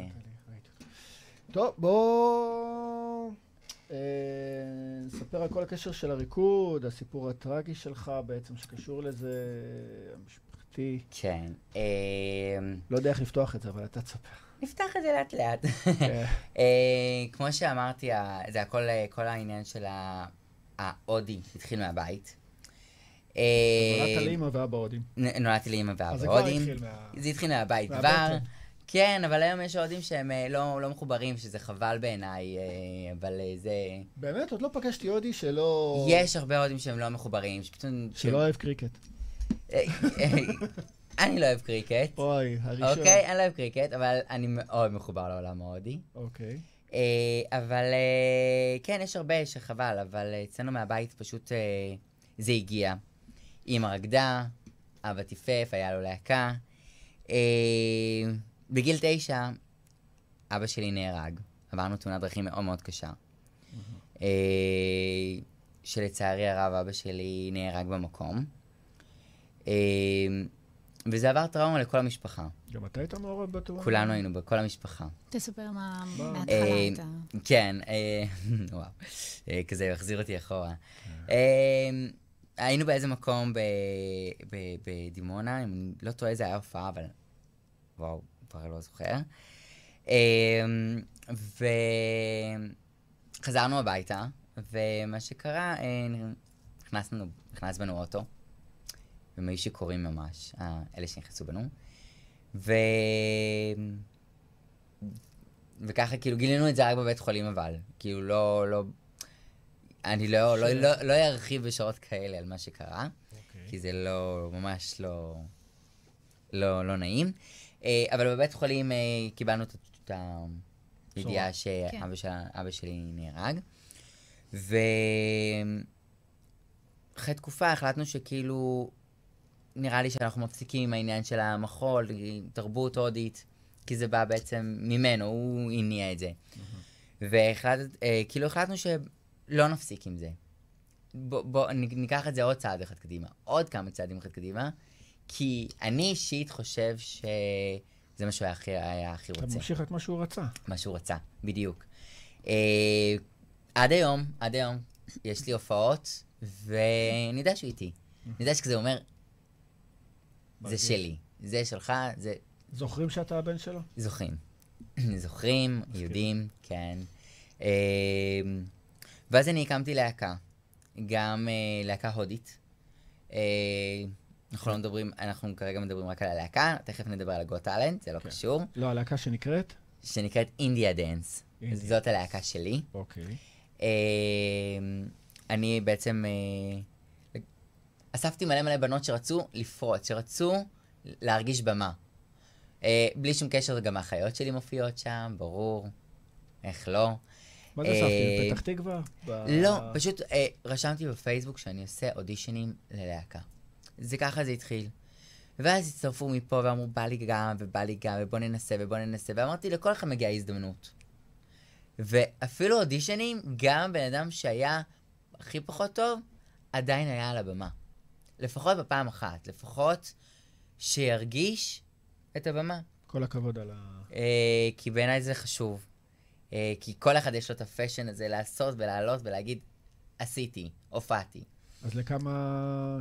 טוב, בואו אה, נספר על כל הקשר של הריקוד, הסיפור הטרגי שלך בעצם, שקשור לזה, המשפחתי. כן. אה, לא יודע איך לפתוח את זה, אבל אתה תספר. נפתח את זה לאט לאט. כן. אה, כמו שאמרתי, זה הכל, אה, כל העניין של ההודי התחיל מהבית. אה, נולדת לאמא ואבא הודים. נולדתי לאמא אז ואבא הודים. זה התחיל מהבית. כבר, כן, אבל היום יש אוהדים שהם אה, לא, לא מחוברים, שזה חבל בעיניי, אה, אבל זה... באמת, עוד לא פגשתי הודי שלא... יש הרבה אוהדים שהם לא מחוברים, שפתאום... שלא אוהב קריקט. אני לא אוהב קריקט. אוי, הראשון. אוקיי, אני לא אוהב קריקט, אבל אני מאוד מחובר לעולם ההודי. אוקיי. אבל כן, יש הרבה שחבל, אבל אצלנו מהבית פשוט זה הגיע. אמא רקדה, אבא טיפף, היה לו להקה. אה, בגיל תשע, אבא שלי נהרג. עברנו תאונת דרכים מאוד מאוד קשה. אה, שלצערי הרב אבא שלי נהרג במקום. אה, וזה עבר טראומה לכל המשפחה. גם אתה היית מעורב בתאונה? כולנו היינו בכל המשפחה. תספר מה מה? מההתחלה אה, הייתה. כן, אה, וואו, אה, כזה החזיר אותי אחורה. היינו באיזה מקום בדימונה, אם אני לא טועה זה היה הופעה, אבל וואו, כבר לא זוכר. אה, וחזרנו הביתה, ומה שקרה, אה, נכנסנו, נכנס בנו אוטו, והם היו שיכורים ממש, אה, אלה שנכנסו בנו. ו... וככה כאילו גילינו את זה רק בבית חולים אבל. כאילו לא, לא, אני לא, לא, לא, לא ארחיב בשעות כאלה על מה שקרה, אוקיי. כי זה לא, ממש לא, לא, לא נעים. אה, אבל בבית חולים אה, קיבלנו את את הידיעה שאבא של, אבא שלי נהרג. ואחרי תקופה החלטנו שכאילו, נראה לי שאנחנו מפסיקים עם העניין של המחול, תרבות הודית, כי זה בא בעצם ממנו, הוא הניע את זה. והחלטת, אה, כאילו החלטנו שלא נפסיק עם זה. בוא, בוא ניקח את זה עוד צעד אחד קדימה, עוד כמה צעדים אחד קדימה, כי אני אישית חושב שזה מה שהוא היה הכי, היה הכי אתה רוצה. ממשיך את מה שהוא רצה. מה שהוא רצה, בדיוק. אה, עד היום, עד היום, יש לי הופעות, ואני יודע שהוא איתי. אני יודע שכזה אומר, זה. שלי, זה שלך, זה... זוכרים שאתה הבן שלו? זוכרים. זוכרים, יודעים, כן. אה, ואז אני הקמתי להקה, גם אה, להקה הודית. אה, אנחנו לא מדברים, אנחנו כרגע מדברים רק על הלהקה, תכף נדבר על הגו טאלנט, זה לא כן. קשור, לא, הלהקה שנקראת? שנקראת אינדיה. אינדיה. זאת הלהקה שלי. אוקיי. אה, אני בעצם אה, אספתי מלא מלא בנות שרצו לפרוץ, שרצו להרגיש במה. אה, בלי שום קשר, גם האחיות שלי מופיעות שם, ברור. איך לא? מה זה אה, אספתי? פתח תקווה? לא, פשוט אה, רשמתי בפייסבוק שאני עושה אודישנים ללהקה. זה ככה זה התחיל. ואז הצטרפו מפה ואמרו, בא לי גם, ובא לי גם, ובוא ננסה, ובוא ננסה, ואמרתי, לכל אחד מגיעה הזדמנות. ואפילו אודישנים, גם בן אדם שהיה הכי פחות טוב, עדיין היה על הבמה. לפחות בפעם אחת, לפחות שירגיש את הבמה. כל הכבוד על ה... אה, כי בעיניי זה חשוב. אה, כי כל אחד יש לו את הפשן הזה לעשות ולעלות ולהגיד, עשיתי, הופעתי. אז לכמה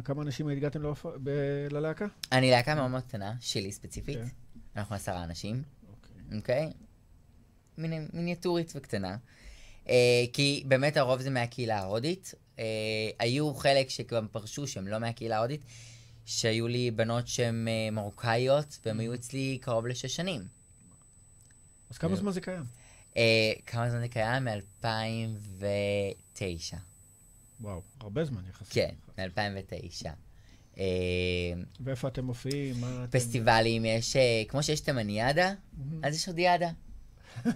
כמה אנשים הגעתם להופ- ב- ללהקה? אני להקה מאוד מאוד קטנה, שלי ספציפית. כן. אנחנו עשרה אנשים, אוקיי. אוקיי? מיני- מיניאטורית וקטנה. אה, כי באמת הרוב זה מהקהילה ההודית. אה, היו חלק שגם פרשו שהם לא מהקהילה ההודית, שהיו לי בנות שהן אה, מרוקאיות, והם היו אצלי קרוב לשש שנים. אז כמה לא. זמן זה קיים? אה, כמה זמן זה קיים? מ-2009. וואו, הרבה זמן יחסית. כן, מ-2009. אה, ואיפה אתם מופיעים? פסטיבלים יש, אה, כמו שיש תימניאדה, אז יש הודיאדה.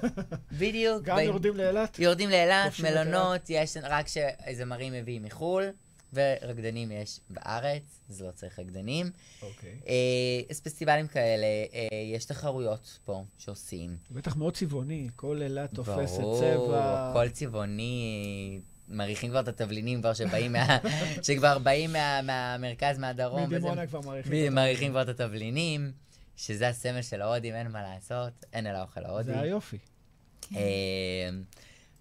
בדיוק. גם יורדים לאילת? יורדים לאילת, מלונות, יש רק שזמרים מביאים מחו"ל, ורקדנים יש בארץ, אז לא צריך רקדנים. אוקיי. אה, פסטיבלים כאלה, אה, יש תחרויות פה שעושים. בטח מאוד צבעוני, כל אילת תופסת ברור, צבע. הכל צבעוני, מריחים כבר את התבלינים כבר שבאים מה... שכבר באים מה, מהמרכז, מהדרום. מדימונה כבר מעריכים. ב- אותם. מעריכים כבר את התבלינים, שזה הסמל של ההודים, אין מה לעשות, אין על האוכל ההודי. זה היופי. אה,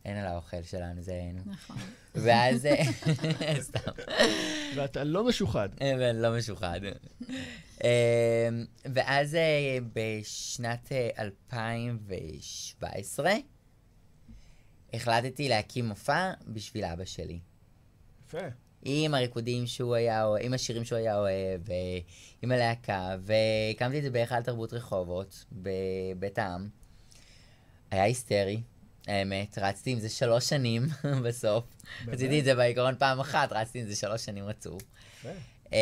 אין על האוכל שלנו, זה אין. נכון. ואז... אה, סתם. ואתה לא משוחד. אבל לא משוחד. אה, ואז אה, בשנת אה, 2017 החלטתי להקים מופע בשביל אבא שלי. יפה. עם הריקודים שהוא היה אוהב, עם השירים שהוא היה אוהב, אה, עם הלהקה, והקמתי את זה בהיכל תרבות רחובות, בבית העם. היה היסטרי, האמת, רצתי עם זה שלוש שנים בסוף. רציתי את זה בעיקרון פעם אחת, רצתי עם זה שלוש שנים רצוף. יפה. אה,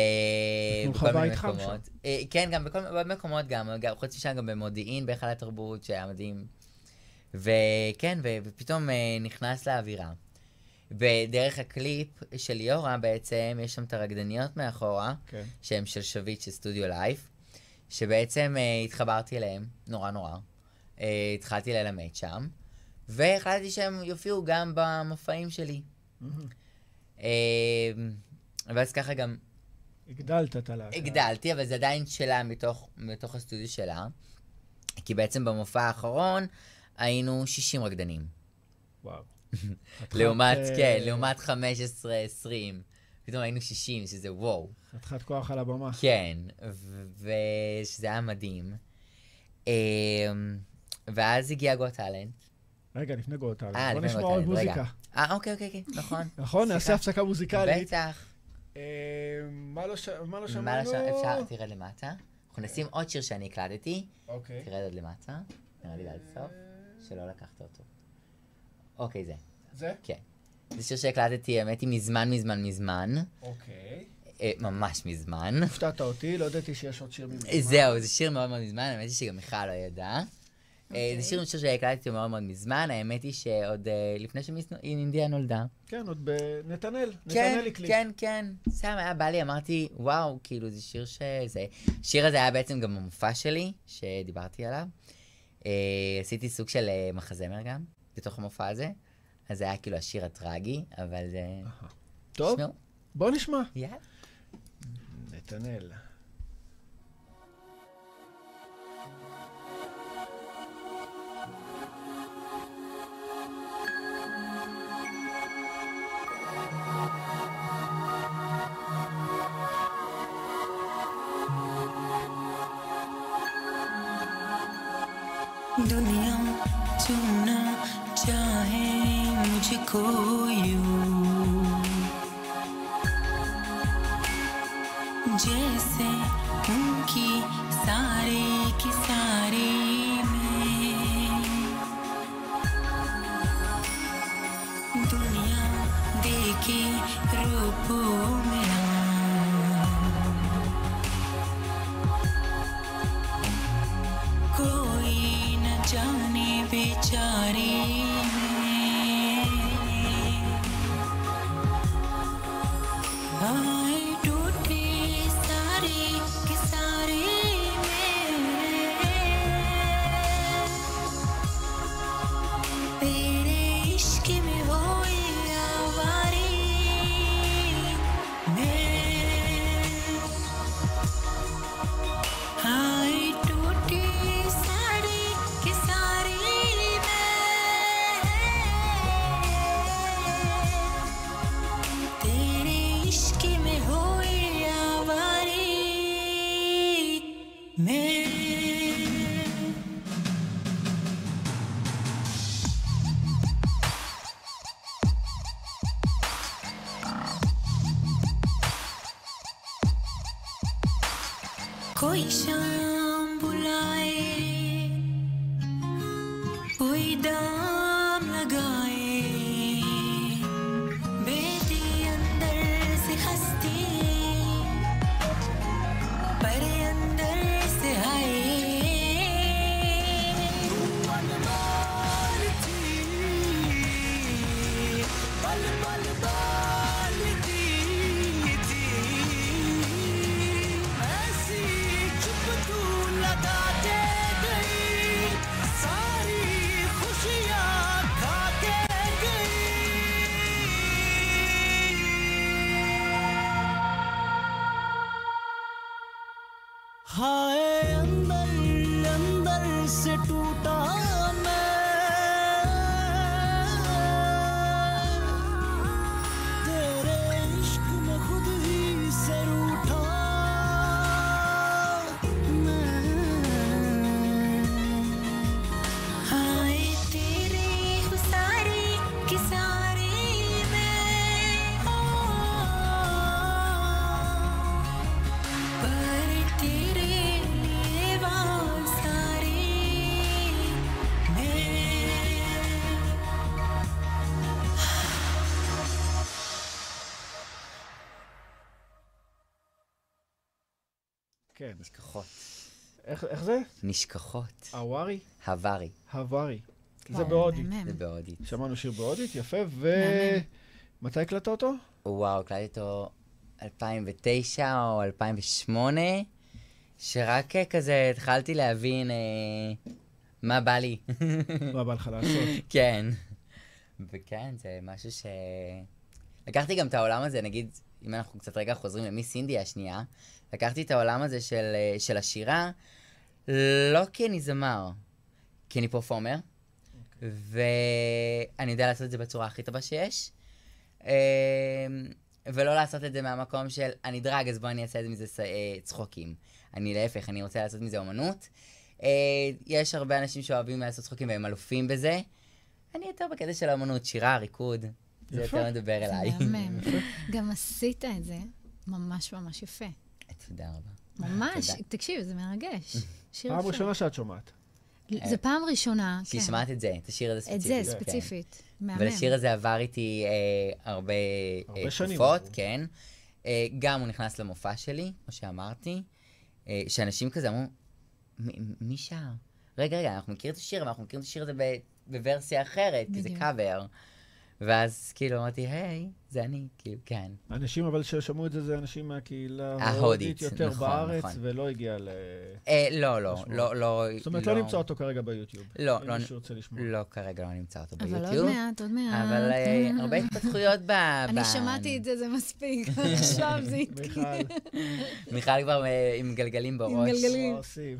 נתנו לך בכל מיני מקומות. אה, כן, גם בכל מיני מקומות גם, גם- חוץ משם גם במודיעין, בהיכל התרבות, שהיה מדהים. וכן, ופתאום אה, נכנס לאווירה. ודרך הקליפ של ליאורה בעצם, יש שם את הרקדניות מאחורה, כן. שהם של שביט של סטודיו לייף, שבעצם אה, התחברתי אליהם, נורא נורא. אה, התחלתי ללמד שם, והחלטתי שהם יופיעו גם במופעים שלי. ואז ככה גם הגדלת את הלהקה. הגדלתי, אבל זה עדיין שלה מתוך, מתוך הסטודיו שלה. כי בעצם במופע האחרון היינו 60 רקדנים. וואו. לעומת, כן, אה, לעומת 15-20. פתאום היינו 60, שזה וואו. חתיכת כוח על הבמה. כן, ושזה היה מדהים. אמ, ואז הגיע גו טאלנט. רגע, לפני גואטל. אה, בוא לפני נשמע גו עוד טאלנט, רגע. מוזיקה. אה, אוקיי, אוקיי, אוקיי, נכון. נכון? נעשה. הפסקה מוזיקלית. בטח. אה, מה לא ש- מה לא שמענו? אפשר, תרד למטה. אנחנו נשים עוד שיר שאני הקלטתי. אוקיי. תרד עד למטה. נראה לי עד סוף. שלא לקחת אותו. אוקיי, זה. זה? כן. זה שיר שהקלטתי, האמת היא, מזמן, מזמן, מזמן. אוקיי. אה, ממש מזמן. הפתעת אותי, לא ידעתי שיש עוד שיר ממך. זהו, זה שיר מאוד מאוד מזמן, האמת היא שגם מיכל לא ידעה. אה, אוקיי. זה שיר שיר שהקלטתי אותו מאוד מאוד מזמן, האמת היא שעוד אה, לפני שאינדיה נולדה. כן, עוד בנתנאל. כן, נתנאל הקליט. כן, כן. סתם היה בא לי, אמרתי, וואו, כאילו, זה שיר שזה... השיר הזה היה בעצם גם במופע שלי, שדיברתי עליו. אה, עשיתי סוג של אה, מחזמר גם, בתוך המופע הזה. אז זה היה כאילו השיר הטרגי, אבל זה... טוב, תשמעו, בוא נשמע. יאללה. נתנאל. do बेचारे איך איך זה? נשכחות. הווארי? הווארי. הווארי. זה וואו, בהודית. זה בהודית. שמענו שיר בהודית, יפה. מהמם. ומתי הקלטת אותו? וואו, הקלטתי אותו 2009 או 2008, שרק אה, כזה התחלתי להבין אה, מה בא לי. מה בא לך לעשות? כן. וכן, זה משהו ש... לקחתי גם את העולם הזה, נגיד, אם אנחנו קצת רגע חוזרים למיס אינדיה השנייה, לקחתי את העולם הזה של, אה, של השירה, לא כי אני זמר, כי אני פרפורמר, ואני יודע לעשות את זה בצורה הכי טובה שיש, אה, ולא לעשות את זה מהמקום של אני דרג, אז בואי אני אעשה את זה מזה ס- אה, צחוקים. אני להפך, אני רוצה לעשות מזה אומנות. אה, יש הרבה אנשים שאוהבים לעשות צחוקים והם אלופים בזה. אני יותר בקטע של האומנות, שירה, ריקוד. זה. יותר מדבר אליי. גם עשית את זה ממש ממש יפה. תודה רבה. ממש. תקשיב, זה מרגש. שיר פעם. ראשונה שאת שומעת. זה פעם ראשונה, כן. ששמעת את זה, את השיר הזה את ספציפית. זה כן. ספציפית. מהמם. ולשיר הזה עבר איתי אה, הרבה, אה, תקופות. כן. אה, גם הוא נכנס למופע שלי, כמו שאמרתי, אה, שאנשים כזה אמרו, "מ- מי שר? רגע, רגע, אנחנו מכירים את השיר, אבל אנחנו מכירים את השיר הזה בוורסיה אחרת, כי זה. קאבר. ואז כאילו אמרתי, היי, זה אני, כאילו, כן. אנשים אבל ששמעו את זה, זה אנשים מהקהילה ההודית, יותר נכון, בארץ, נכון. ולא הגיע ל... אה, לא, לא. לא, לא. זאת אומרת, לא נמצא אותו כרגע ביוטיוב. לא, לא. לא, כרגע לא נמצא אותו אבל ביוטיוב. עוד מעט, עוד מעט. אבל אה, הרבה התפתחויות ב... אני שמעתי את זה, זה מספיק. עכשיו זה התחיל. מיכל, כבר אה, עם גלגלים בראש. גלגלים. מה עושים?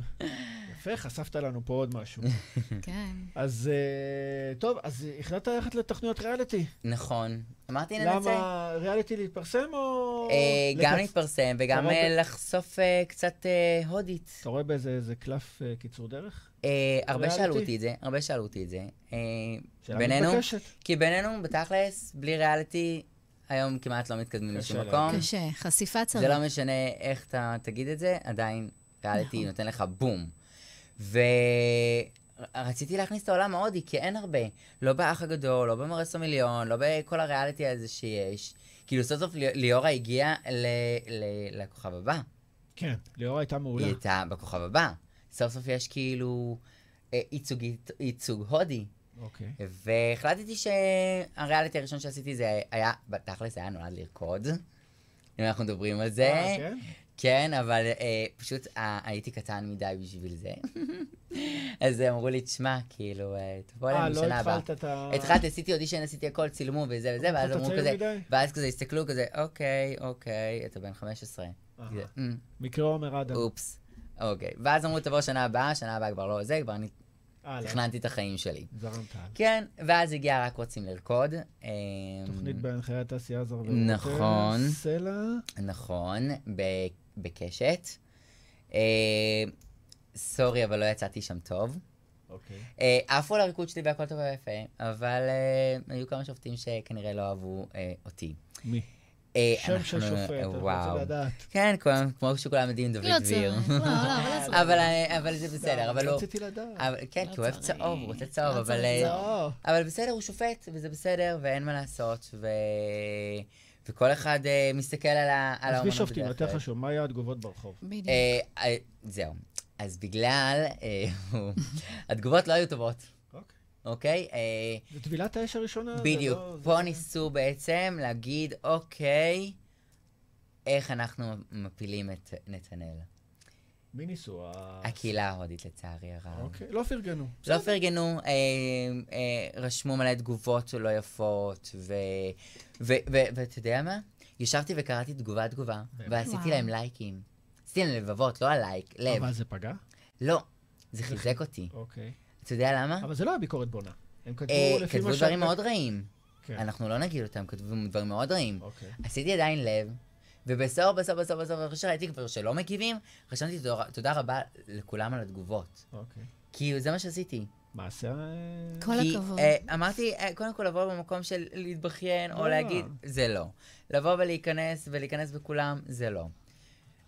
יפה, חשפת לנו פה עוד משהו. כן. אז אה, טוב, אז החלטת ללכת לתוכניות ריאליטי. נכון. אמרתי ננסה. למה ריאליטי להתפרסם או... אה, גם להתפרסם וגם אה, לחשוף אה, קצת הודית. אתה רואה באיזה איזה קלף קיצור דרך? הרבה? שאלו אותי את זה, הרבה שאלו אותי את זה. בינינו. כי בינינו, בתכלס, בלי ריאליטי, היום כמעט לא מתקדמים לשום מקום. קשה, חשיפה זה צריך. לא משנה איך אתה תגיד את זה, עדיין ריאליטי נכון. נותן לך בום. ורציתי להכניס את העולם ההודי, כי אין הרבה. לא באח הגדול, לא במרס המיליון, לא בכל הריאליטי הזה שיש. כאילו, סוף סוף לי- ליאורה הגיעה ל- ל- לכוכב הבא. כן, ליאורה הייתה מעולה. היא הייתה בכוכב הבא. סוף סוף יש כאילו אה, ייצוג, ייצוג הודי. אוקיי. והחלטתי שהריאליטי הראשון שעשיתי זה היה, בתכלס היה נולד לרקוד. אם אנחנו מדברים על זה. אה, כן? כן, אבל אה, פשוט אה, הייתי קטן מדי בשביל זה. אז אמרו לי, תשמע, כאילו, אה, תבוא אה, אלינו לא בשנה הבאה. התחלת את ה... התחלתי, עשיתי אודישן, עשיתי הכל, צילמו וזה וזה, ואז אתה אמרו כזה, מדי? ואז כזה הסתכלו כזה, אוקיי, אוקיי, אתה בן 15. אהה. כזה, "אמ, מקרה עומר אדם. אופס. אוקיי. ואז אמרו, תבוא שנה הבאה, שנה הבאה כבר לא זה, כבר אני. תכננתי את החיים שלי. זרמת. כן, ואז הגיע רק רוצים לרקוד. אמ, תוכנית בהנחיית תעשייה זר ורוטר. נכון. סלע. נכון, בקשת. אה, סורי, אבל לא יצאתי שם טוב. אוקיי. אה, עפו על הריקוד שלי והכל טוב ויפה, אבל אה, היו כמה שופטים שכנראה לא אהבו אה, אותי. מי? שם של שופט, וואו. רוצים לדעת. כן, כמו- כמו שכולם יודעים, דוד לא דביר. לא, לא, אבל לא זה בסדר, אבל הוא... רציתי לדעת. אבל- כן, לא כי הוא אוהב. צהוב, הוא רוצה צהוב, לא אבל... לא. אבל בסדר, הוא שופט, וזה בסדר, ואין מה לעשות, ו... וכל אחד אה, מסתכל על ה- על עזבי האומנות שופטים, בדרך יותר. חשוב, מה היה התגובות ברחוב? בדיוק. אה, אה, זהו. אז בגלל... אה, התגובות לא היו טובות, אוקיי. אוקיי? אה, זה טבילת האש הראשונה? זה בדיוק. לא- זה- פה ניסו בעצם להגיד, אוקיי, איך אנחנו מפילים את נתנאל. מי ניסו? הקהילה ההודית, לצערי הרב. אוקיי, לא פרגנו. לא פרגנו, אה, אה, רשמו מלא תגובות לא יפות, ו- ו- ו- ואתה יודע מה? ישבתי וקראתי תגובה-תגובה, ועשיתי וואו. להם לייקים. עשיתי להם לבבות, לא הלייק, לב. אבל זה פגע? לא, זה חיזק אותי. אוקיי. אתה יודע למה? אבל זה לא היה ביקורת בונה. הם כתבו אה, לפי מה כתבו שאת- דברים מאוד רעים. כן. אנחנו לא נגיד אותם, כתבו דברים מאוד רעים. אוקיי. עשיתי עדיין לב, ובסוף, בסוף, בסוף, בסוף, אחרי שראיתי כבר שלא מגיבים, רשמתי תודה- רבה לכולם על התגובות. אוקיי. כי זה מה שעשיתי. מעשה... אה, כל כי, הכבוד. אה, אמרתי, אה, קודם כל לבוא במקום של להתבכיין, או. להגיד, זה לא. לבוא ולהיכנס, ולהיכנס בכולם, זה לא.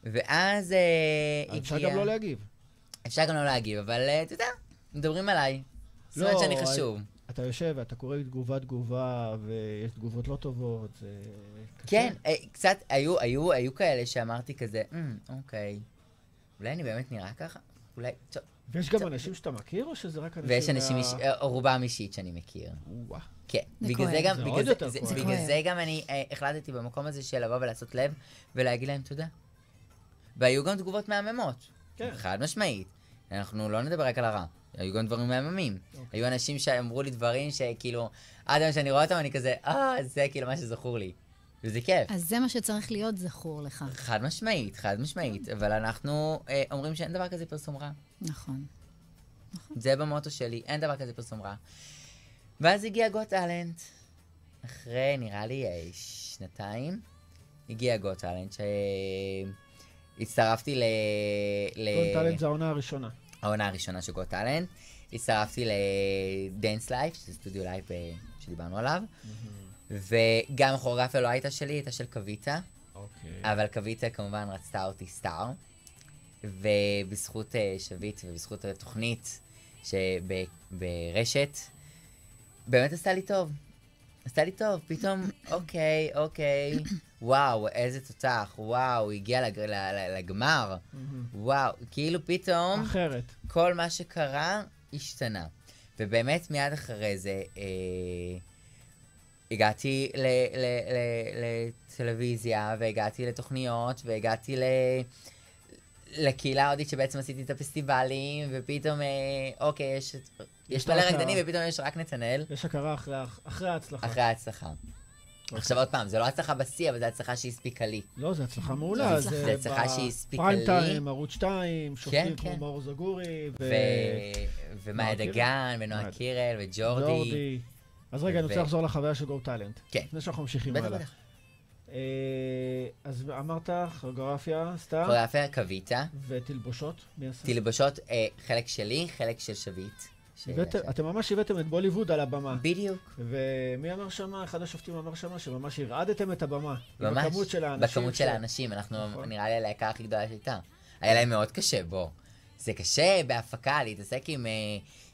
ואז אה, הגיע... אפשר גם לא להגיב. אפשר גם לא להגיב, אבל אתה יודע, מדברים עליי. זאת לא, אומרת שאני חשוב. אתה יושב ואתה קורא תגובה-תגובה, ויש תגובות לא טובות, זה... קשה. כן, אה, קצת, היו, היו, היו כאלה שאמרתי כזה, "אמ, אוקיי. אולי אני באמת נראה ככה? אולי, טוב. ויש גם אנשים שאתה מכיר, או שזה רק אנשים... ויש אנשים, מה- איש- אה, רובם אישית שאני מכיר. וואו. כן, זה בגלל זה. גם, זה בגלל עוד זה- יותר זה- כואב. זה בגלל כואב. זה גם אני אה, החלטתי במקום הזה של לבוא ולעשות לב ולהגיד להם תודה. והיו גם תגובות מהממות. כן. חד משמעית. אנחנו לא נדבר רק על הרע, היו גם דברים מהממים. אוקיי. היו אנשים שאמרו לי דברים שכאילו, עד היום שאני רואה אותם אני כזה, אה, זה כאילו מה שזכור לי. וזה כיף. אז זה מה שצריך להיות זכור לך. חד משמעית, חד משמעית. אבל אנחנו אה, אומרים שאין דבר כזה פרסום רע. נכון. זה במוטו שלי, אין דבר כזה פרסום רע. ואז הגיע Got Talent. אחרי, נראה לי, אה, שנתיים, הגיע Got Talent, שהצטרפתי ל... ל... Got Talent זה העונה הראשונה. העונה הראשונה של Got Talent. הצטרפתי ל Dance Life, שזה סטודיו Live אה, שדיברנו עליו. וגם הכוריאוגרפיה לא הייתה שלי, הייתה של קוויטה. אוקיי. אבל קוויטה כמובן רצתה אותי סטאר, ובזכות אה, שביט ובזכות התוכנית שברשת, באמת עשתה לי טוב. עשתה לי טוב, פתאום, אוקיי, אוקיי, וואו, איזה תותח, וואו, הגיע לג, ל, ל, לגמר, וואו, כאילו פתאום אחרת. כל מה שקרה השתנה. ובאמת מיד אחרי זה, אה, הגעתי ל- ל- ל- לטלוויזיה, והגעתי לתוכניות, והגעתי ל... לקהילה ההודית שבעצם עשיתי את הפסטיבלים, ופתאום, אה, אוקיי, יש, יש מלא הכרה. רקדנים, ופתאום יש רק נתנאל, יש הכרה אחרי אחרי ההצלחה. אחרי ההצלחה. עכשיו עוד פעם, זו לא הצלחה בשיא, אבל זו הצלחה שהספיקה לי. לא, זו הצלחה מעולה. זו הצלחה שהיא הספיקה פריים לי. טיים, ערוץ 2, שופטים כן, כמו כן. מאור זגורי, ו... ו- ומאיה נועה קירל. דגן, ונועה נועה- קירל, וג'ורדי. ג'ורדי. אז רגע, אני רוצה לחזור לחוויה של גו טאלנט. כן. לפני שאנחנו ממשיכים הלאה. בטח. אה, אז אמרת, כוריאוגרפיה, סתם, כוריאוגרפיה קוויטה, ותלבושות, מי עשה? תלבושות, אה, חלק שלי, חלק של שביט. הבאתם- אתם ממש הבאתם את בוליווד על הבמה. בדיוק. ומי אמר שמה? אחד השופטים אמר שמה שממש הרעדתם את הבמה. ממש. בכמות של האנשים. בכמות ש- של האנשים, אנחנו, נכון. נראה לי הלהקה הכי גדולה שהייתה. היה להם מאוד קשה, בוא. זה קשה בהפקה להתעסק עם, אה,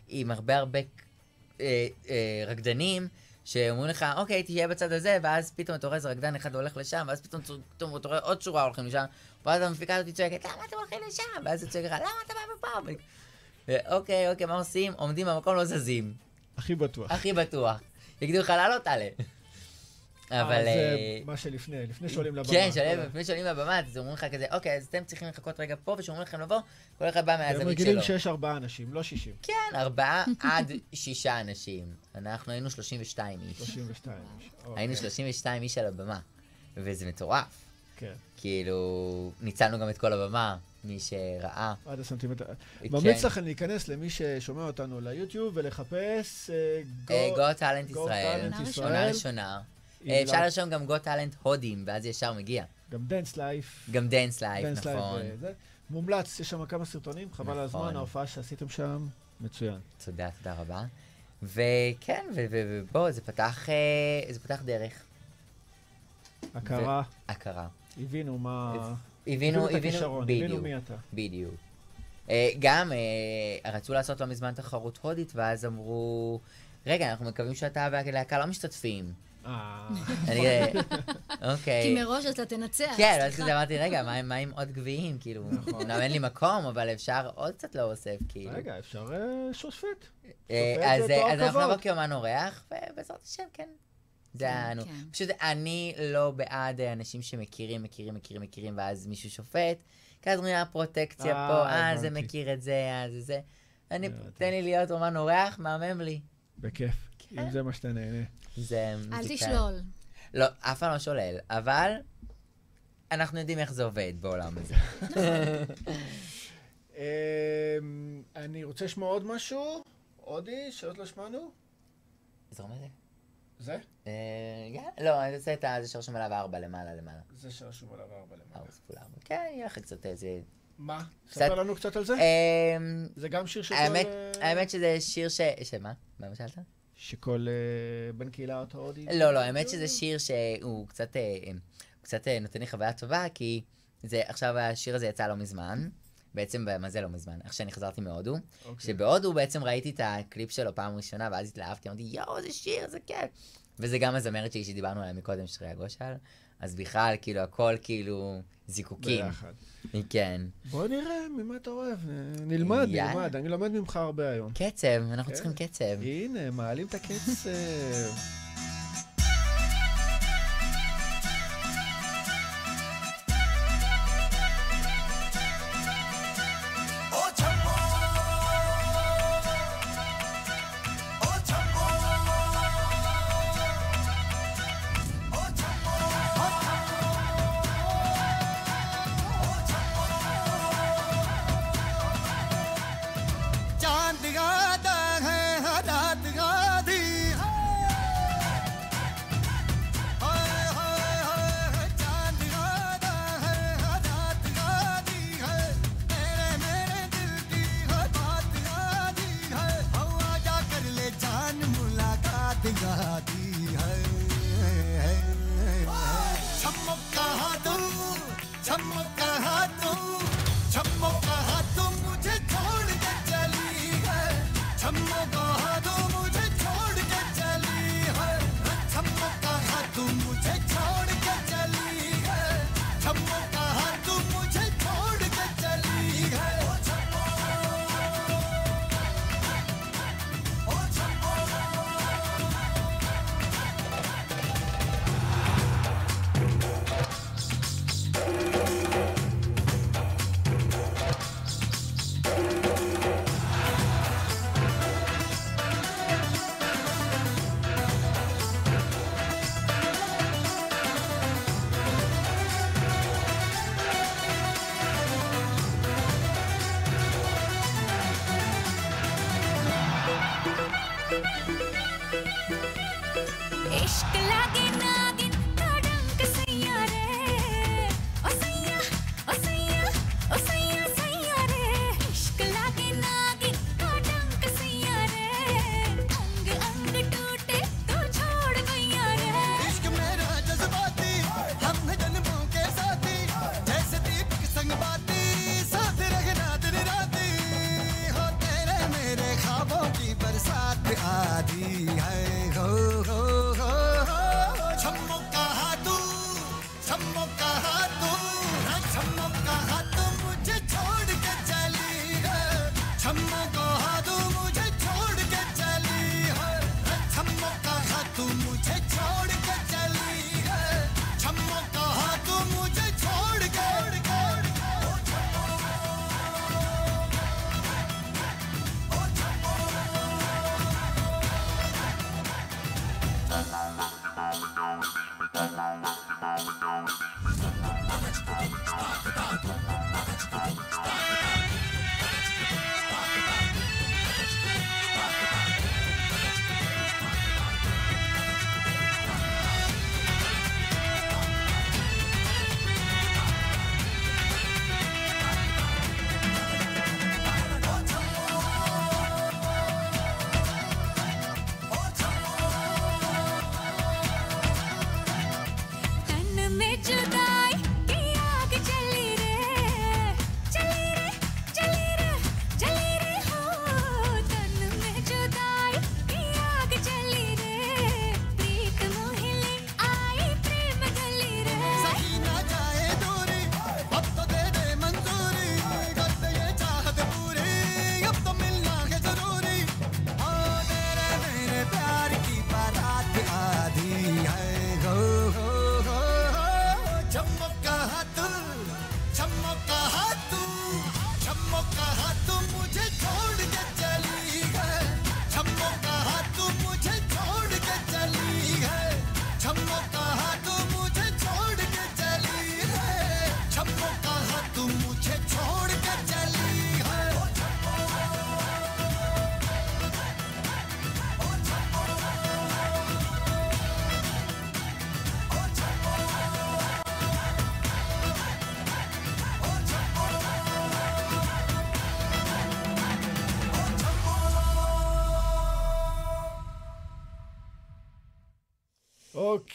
עם הרבה הרבה אה, אה, רקדנים. שאומרים לך, אוקיי, תהיה בצד הזה, ואז פתאום אתה רואה איזה רקדן אחד הולך לשם, ואז פתאום, פתאום אתה רואה עוד שורה הולכים לשם, ואז המפיקה הזאת צועקת, למה אתם הולכים לשם? ואז היא צועקת לך, למה אתה בא מפה? אוקיי, אוקיי, מה עושים? עומדים במקום, לא זזים. הכי בטוח. הכי בטוח. יגידו לך, לעלות, תעלה. אבל... אה, זה אה, מה שלפני, לפני שעולים לבמה. כן, שעולים, לפני שעולים לבמה, אז אומרים לך כזה, אוקיי, אז אתם צריכים לחכות רגע פה, וכשאומרים לכם לבוא, כל אחד בא הם מהזווית רגילים שלו. שיש ארבעה אנשים, לא שישים. כן, ארבעה עד שישה אנשים. אנחנו היינו 32 איש. 32 איש. היינו אוקיי, 32 איש על הבמה, וזה מטורף. כן. כאילו, ניצלנו גם את כל הבמה, מי שראה. עד הסנטימטר. כן. ממליץ לכם להיכנס למי ששומע אותנו ליוטיוב ולחפש אה, אה, Got... Talent ישראל, עונה. ראשונה. אה, אפשר לרשום גם Got Talent הודים, ואז ישר מגיע. גם Dance Life. גם Dance Live נכון. מומלץ, יש שם כמה סרטונים, חבל על נכון. הזמן, ההופעה שעשיתם שם, מצוין. תודה, תודה רבה. וכן, ובוא, זה פתח, זה פתח דרך, הכרה, הכרה. הבינו מה... הבינו, הבינו, בדיוק, מי אתה. בדיוק. אה, גם אה, רצו לעשות לא מזמן תחרות הודית, ואז אמרו, רגע, אנחנו מקווים שאתה והלהקה לא משתתפים. אה, אני אוקיי. כי מראש אתה תנצח, כן, ואז סליחה. כזה אמרתי, רגע, מה עם- מה עם עוד גביעים? כאילו, אומנם אין לי מקום, אבל אפשר עוד קצת להוסיף, כאילו. רגע, אפשר אה, שופט. אה, שופט אז זה אה, תואר אז אנחנו כבוד. נבוא כאומן אורח, ובעזרת השם, כן. זה כן, היה לנו. כן. פשוט אני לא בעד אה, אנשים שמכירים, מכירים, מכירים, מכירים, ואז מישהו שופט, כי אז אומרים, הפרוטקציה אה, פה, אה, זה. מכיר את זה, אה, זה זה. אני, הבנתי. תן לי להיות אומן אורח, מהמם לי. בכיף, כן. אם זה מה שאתה נהנה. זה... אל תשלול. לא, אף פעם לא שולל, אבל אנחנו יודעים איך זה עובד בעולם הזה. אמ, אני רוצה לשמוע עוד משהו? עודי, שעוד לא שמענו? זרום את זה. זה? אה, כן, לא, אני רוצה את זה שרשום עליו ארבע למעלה למעלה. זה שרשום עליו ארבע למעלה. ארבע כפול ארבע. כן, יהיה לך קצת איזה... מה? קצת- ספר לנו קצת על זה. אמ, זה גם שיר שכל... האמת, אה, שזה שיר ש... שמה? מה שאלת? שכל אה, בן קהילה אותו הודי? לא, לא, האמת שזה שיר שהוא קצת, אה, אה, נותן לי חוויה טובה, כי זה, עכשיו השיר הזה יצא לא מזמן. בעצם, מה זה לא מזמן, איך שאני חזרתי מהודו, okay. שבהודו בעצם ראיתי את הקליפ שלו פעם ראשונה, ואז התלהבתי, אמרתי, יואו, זה שיר, זה כיף. וזה גם הזמרת שלי שדיברנו עליה מקודם, שריה גושל, אז בכלל, כאילו, הכל כאילו זיקוקים. ביחד. כן. בוא נראה ממה אתה אוהב, נלמד, יאללה. נלמד, אני לומד ממך הרבה היום. קצב, אנחנו כן. צריכים קצב. הנה, מעלים את הקצב.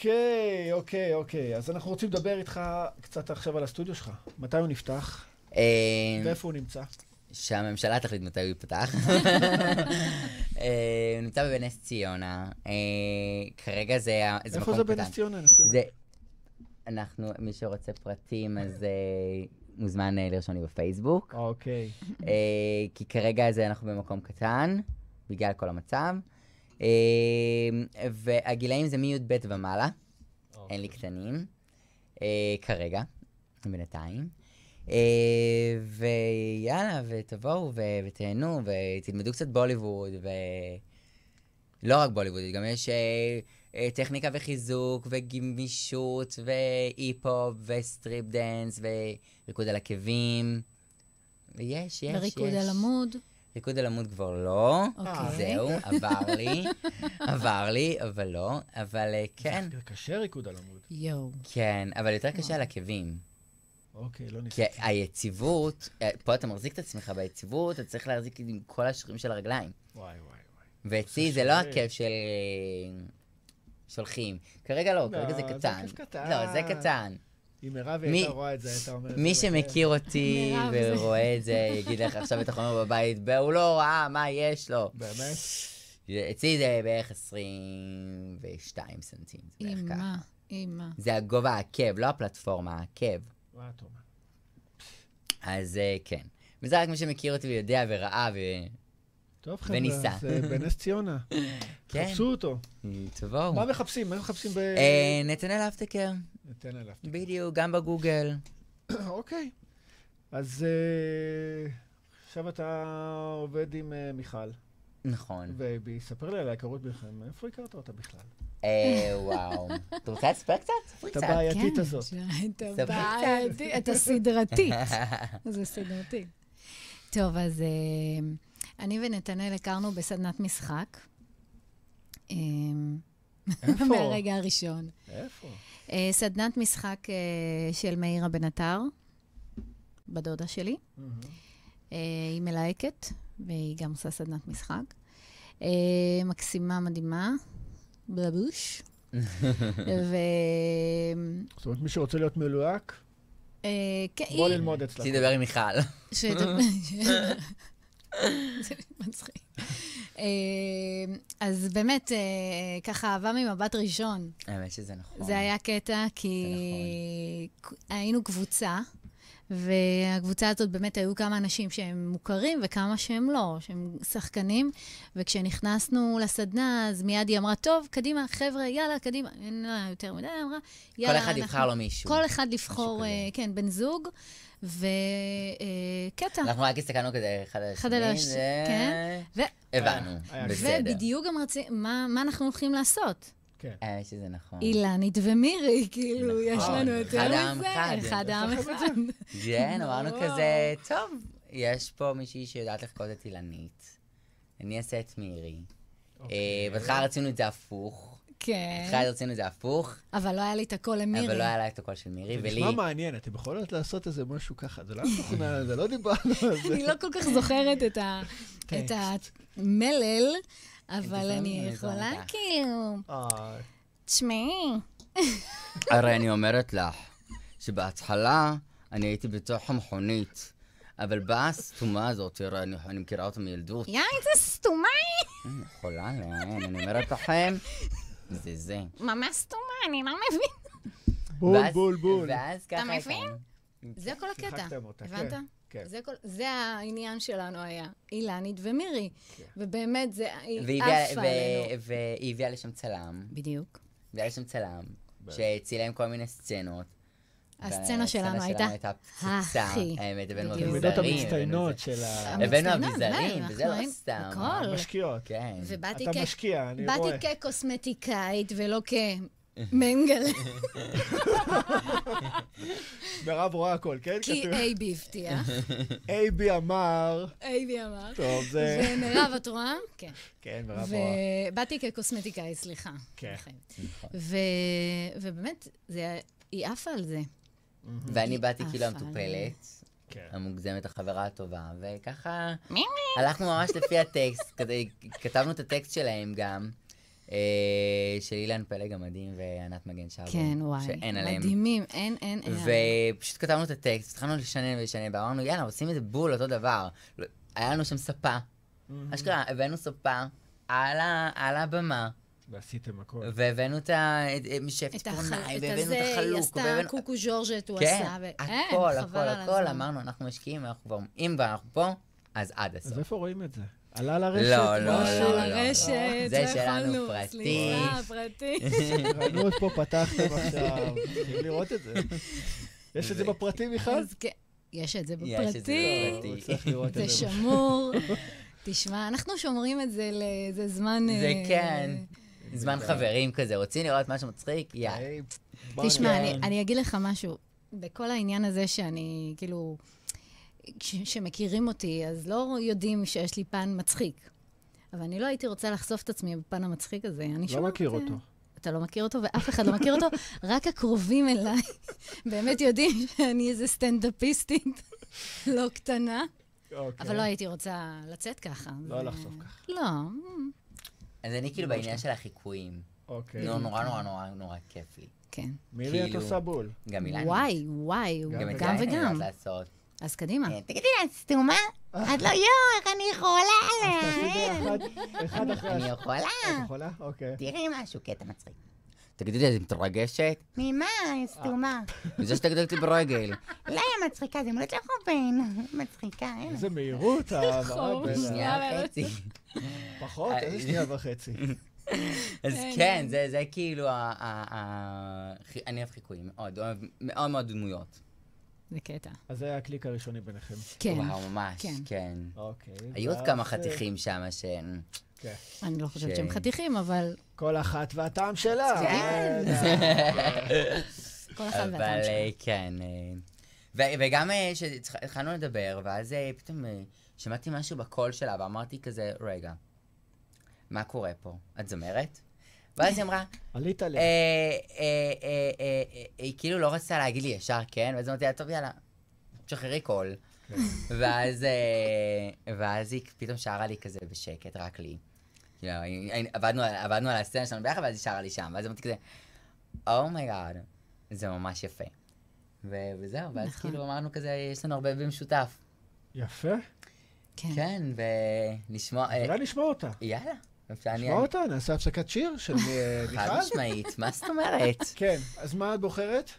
אוקיי, אוקיי, אוקיי. אז אנחנו רוצים לדבר איתך קצת עכשיו על הסטודיו שלך. מתי הוא נפתח? אה, ואיפה הוא נמצא? שהממשלה תחליט מתי הוא יפתח. אה, הוא נמצא בנס ציונה. אה, כרגע זה מקום איפה זה בנס ציונה? אנחנו, מי שרוצה פרטים, אז מוזמן לרשום לי בפייסבוק. אוקיי. כי כרגע זה אנחנו במקום קטן, בגלל כל המצב. אה, והגילאים זה מי"ב ומעלה, אין לי קטנים, אה, כרגע, בינתיים. אה, ויאללה, ותבואו ותהנו, ותלמדו קצת בוליווד, ולא רק בוליווד, גם יש אה, טכניקה וחיזוק, וגמישות, והיפ-הופ, ו strip dance, וריקוד על עקבים. ויש, יש, יש. וריקוד על עמוד. ריקוד על עמוד כבר לא, אוקיי. כי זהו, עבר לי, עבר לי, אבל לא, אבל אה, כן, זה קשה ריקוד על עמוד. יואו. כן, אבל יותר קשה על עקבים. אוקיי, לא כי ניסיתי. היציבות, אה, פה אתה מחזיק את עצמך ביציבות, אתה צריך להחזיק עם כל השרירים של הרגליים. וואי, וואי, וואי. ואצלי זה לא. עקב של אה, שולחים. כרגע לא, כרגע זה לא, קטן. לא, זה קטן. אם מירב מי- הייתה רואה את זה, הייתה אומרת... מי זה שמכיר אותי זה- ורואה את זה, יגיד לך עכשיו את החומר בבית, והוא לא ראה מה יש לו. באמת? אצלי זה בערך 22 סנטים, זה בערך ככה. אימה, אימה. זה הגובה העקב, לא הפלטפורמה, העקב. מה את אומרת? אז אה, כן. וזה רק מי שמכיר אותי ויודע וראה ו... טוב, חבר'ה, וניסה. אה, בנס ציונה. כן. חפשו אותו. תבואו. מה מחפשים? מה מחפשים ב... אה, נתנאל אפטקר, ניתן עליו. בדיוק, גם בגוגל. אוקיי. אז אה, עכשיו אתה עובד עם אה, מיכל, נכון. וביא, ספר לי על ההיכרות ביניכם. איפה הכרת אותה בכלל? אה, וואו. אתה רוצה לספר קצת? את. הבעייתית כן, הזאת. אתה ספרי בעייתי, אתה סדרתית. זה סדרתי. טוב, אז אה, אני ונתנאל הכרנו בסדנת משחק. איפה? מהרגע הראשון. איפה? אה, סדנת משחק אה, של מאירה בן עטר, בדודה שלי. אה, היא מלהקת, והיא גם עושה סדנת משחק. אה, מקסימה, מדהימה, בלבוש. ו... זאת אומרת, מי שרוצה להיות מלוהק, כן, בוא ללמוד אצלך. תדבר עם מיכל. זה מצחיק. אה, אז באמת, אה, ככה, אהבה ממבט ראשון. האמת שזה נכון. זה היה קטע, כי היינו קבוצה, והקבוצה הזאת באמת היו כמה אנשים שהם מוכרים וכמה שהם לא, שהם שחקנים, וכשנכנסנו לסדנה, אז מיד היא אמרה, טוב, קדימה, חבר'ה, יאללה, קדימה. אין לה יותר מדי, היא אמרה, יאללה, כל אחד יבחר לו מישהו. כל אחד לבחור. אה, כן, בן זוג, וקטע. אנחנו רק הסתכלנו כזה אחד על אחד על השני, כן. הבנו, היה- בסדר. ובדיוק גם רצינו, מה מה אנחנו הולכים לעשות? כן. האמת שזה נכון. אילנית ומירי, כאילו, יש נכון, לנו יותר אחד העם מזה. אחד. אחד העם יש אחד. כן, אמרנו. כזה, טוב, יש פה מישהי שיודעת לחכות את אילנית. אני אעשה את מירי. אוקיי. אה, בהתחלה רצינו את זה הפוך. כן, בהתחלה רצינו את זה הפוך, אבל לא היה לי את הקול למירי. אבל לא היה לה את הקול של מירי, זה ולי... נשמע מעניין, אתם יכולות לעשות איזה משהו ככה, זה לא תוכנה, זה לא דיברנו על זה. אני לא כל כך זוכרת את. את המלל, אבל אני יכולה. כאילו, אה, תשמעי, הרי אני אומרת לך, שבהתחלה אני הייתי בתוך המכונית, אבל באה הסתומה הזאת, אני, אני מכירה אותה מילדות. יא, איזה סתומה היא! אני יכולה לאן, אני אומרת לכם, זה זה. ממש סתומה, אני לא מבין. בול, בול, בול. ואז ככה... מבין? הכרנו. זה כל הקטע. אותה, כן, הבנת? כן. זה כל- זה העניין שלנו היה, אילנית ומירי. ובאמת, זה, עפה עלינו. והיא הביאה לשם צלם, בדיוק. הביאה לשם צלם, שצילם כל מיני סצנות. הסצנה שלנו הייתה פצצה, הכי. האמת, הבאנו בדיוק. התלמידות אביזרים, המצטיינות הבאנו של ה... הבאנו המצטיינות, אביזרים, אנחנו וזה לא סתם. הכל. המשקיעות. כן. ובאתי אתה משקיע, אני רואה. באתי כקוסמטיקאית ולא כמנגל, מירב רואה הכל, כן? כי. אייבי הבטיח. אייבי אמר, אייבי אמר. טוב, זה... ומירב, את רואה? כן. כן, מירב רואה. ובאתי כקוסמטיקאית, סליחה. כן. ו... ובאמת, זה... היא עפה על זה. ואני באתי כאילו עפה המטופלת, כן. המוגזמת, החברה הטובה, וככה. הלכנו ממש לפי הטקסט, כתבנו את הטקסט שלהם גם, אה, של אילן פלג המדהים וענת מגן שבו. כן, וואי. שאין עליהם. מדהימים, אין, אין, אין. ופשוט כתבנו את הטקסט, התחלנו לשנן ולשנן, ואמרנו, יאללה, עושים את זה בול אותו דבר. לא- היה לנו שם ספה. אשכרה, הבאנו ספה על ה- על הבמה, ועשיתם הכל. והבאנו את החל- ציפורניים, את והבאנו את היא החלוק, עשתה והבאנו... קוקו ז'ורג'ט, הוא כן, עשה, ואין, הכל, הכל, הכל. אמרנו, אנחנו משקיעים, אנחנו כבר, אם כבר אנחנו פה, אז עד אז הסוף. איפה רואים את זה? עלה לרשת? לא, לא? לא, לא. הרשת, זה לא שלנו פרטי. סליחה, פרטי. רנות פה פתחתם עכשיו, צריכים לראות את זה. יש את זה בפרטים בכלל? אז כן, יש את זה יש את זה בפרטי, בפרטי. זה. שמור. תשמע, אנחנו שומרים את זה לאיזה זמן... זה אה, כן. זמן חברים כזה, רוצים לראות משהו מצחיק? בוא תשמע. אני, אני אגיד לך משהו. בכל העניין הזה שאני, כאילו, שמכירים אותי, אז לא יודעים שיש לי פן מצחיק. אבל אני לא הייתי רוצה לחשוף את עצמי בפן המצחיק הזה. אני לא מכיר אה, אותו. אתה לא מכיר אותו, ואף אחד לא מכיר אותו, רק הקרובים אליי באמת יודעים שאני איזה סטנדאפיסטית לא קטנה, אוקיי. אבל לא הייתי רוצה לצאת ככה. לא לחשוף ככה. לא, אז אני כאילו בעניין של החיקויים. אוקיי. נו, נורא נורא נורא נורא כיף לי. כן. מירי, את כאילו- עושה בול. גם אילן. וואי, וואי, גם גם את גם זה אני וגם. יודעת לעשות. אז קדימה. כן, תגידי לה, סתומה? את לא יואו, איך אני יכולה אז תעשי עליה? ביחד, אחד אחרי אני. יכולה? את יכולה? אוקיי. תראי משהו, קטע מצחיק. תגידי לי, את מתרגשת? ממה, סתומה? מזה שתגידי אותי ברגל. לא, היא מצחיקה, זה מולדת לחופן. מצחיקה, אין. איזה מהירות. שנייה וחצי. פחות? איזה שנייה וחצי. אז כן, זה זה כאילו, אני אוהב חיקויים מאוד, אוהב מאוד מאוד דמויות. זה קטע. אז זה היה הקליק הראשוני ביניכם. כן. וואו, ממש, כן. כן. אוקיי. היו עוד כמה אה, חתיכים שם שהם... כן. אני לא חושבת ש- שהם חתיכים, אבל כל אחת והטעם שלה. כן. אה, כל אבל והטעם אה, שלו. כן. אה, וגם אה, כשהתחלנו לדבר, ואז אה, פתאום אה, שמעתי משהו בקול שלה, ואמרתי כזה, רגע, מה קורה פה? את זמרת? ואז היא אמרה, עלית לי. אה, אה, אה, אה, אה, היא כאילו לא רצתה להגיד לי ישר כן, ואז אמרתי לה, טוב, יאללה, תשחררי קול. כן. ואז, אה, ואז היא פתאום שרה לי כזה בשקט, רק לי. כאילו, עבדנו על- עבדנו על הסצנה שלנו ביחד, ואז היא שרה לי שם, ואז אמרתי כזה, oh my god, זה ממש יפה. ו- וזהו, ואז נכון. כאילו אמרנו כזה, יש לנו הרבה במשותף. יפה. כן. כן, ולשמוע... אה, אולי נשמע אותה. יאללה. נשמע אותה, נעשה הפסקת שיר של אה, חד מיכל. משמעית, מה זאת אומרת? כן, אז מה את בוחרת?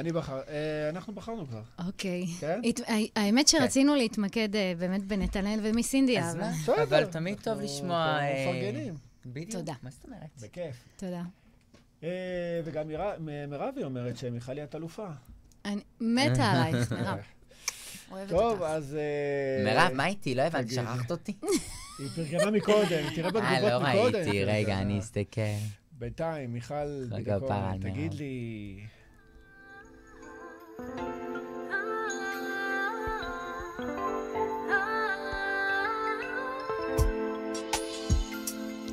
אני בחר, אה, אנחנו בחרנו כבר. אוקיי. כן? הת- ה- האמת שרצינו להתמקד אה, באמת בנתנאל ומסינדי, אבל... אבל תמיד טוב לשמוע... אה, מפרגנים. בדיוק. תודה. מה זאת אומרת? בכיף. תודה. אה, וגם מירבי אומרת שמיכלי את אלופה. אני מתה עלייך, מירב. אוהבת טוב. אז... אה, מירב, מה איתי? לא הבנתי. שכחת אותי? היא פרגנה מקודם, תראה אה, בתגובות לא מקודם. ראיתי, היא רגע, פרגנה. אני אסתכל. בינתיים, מיכל רגע, תגיד. לי...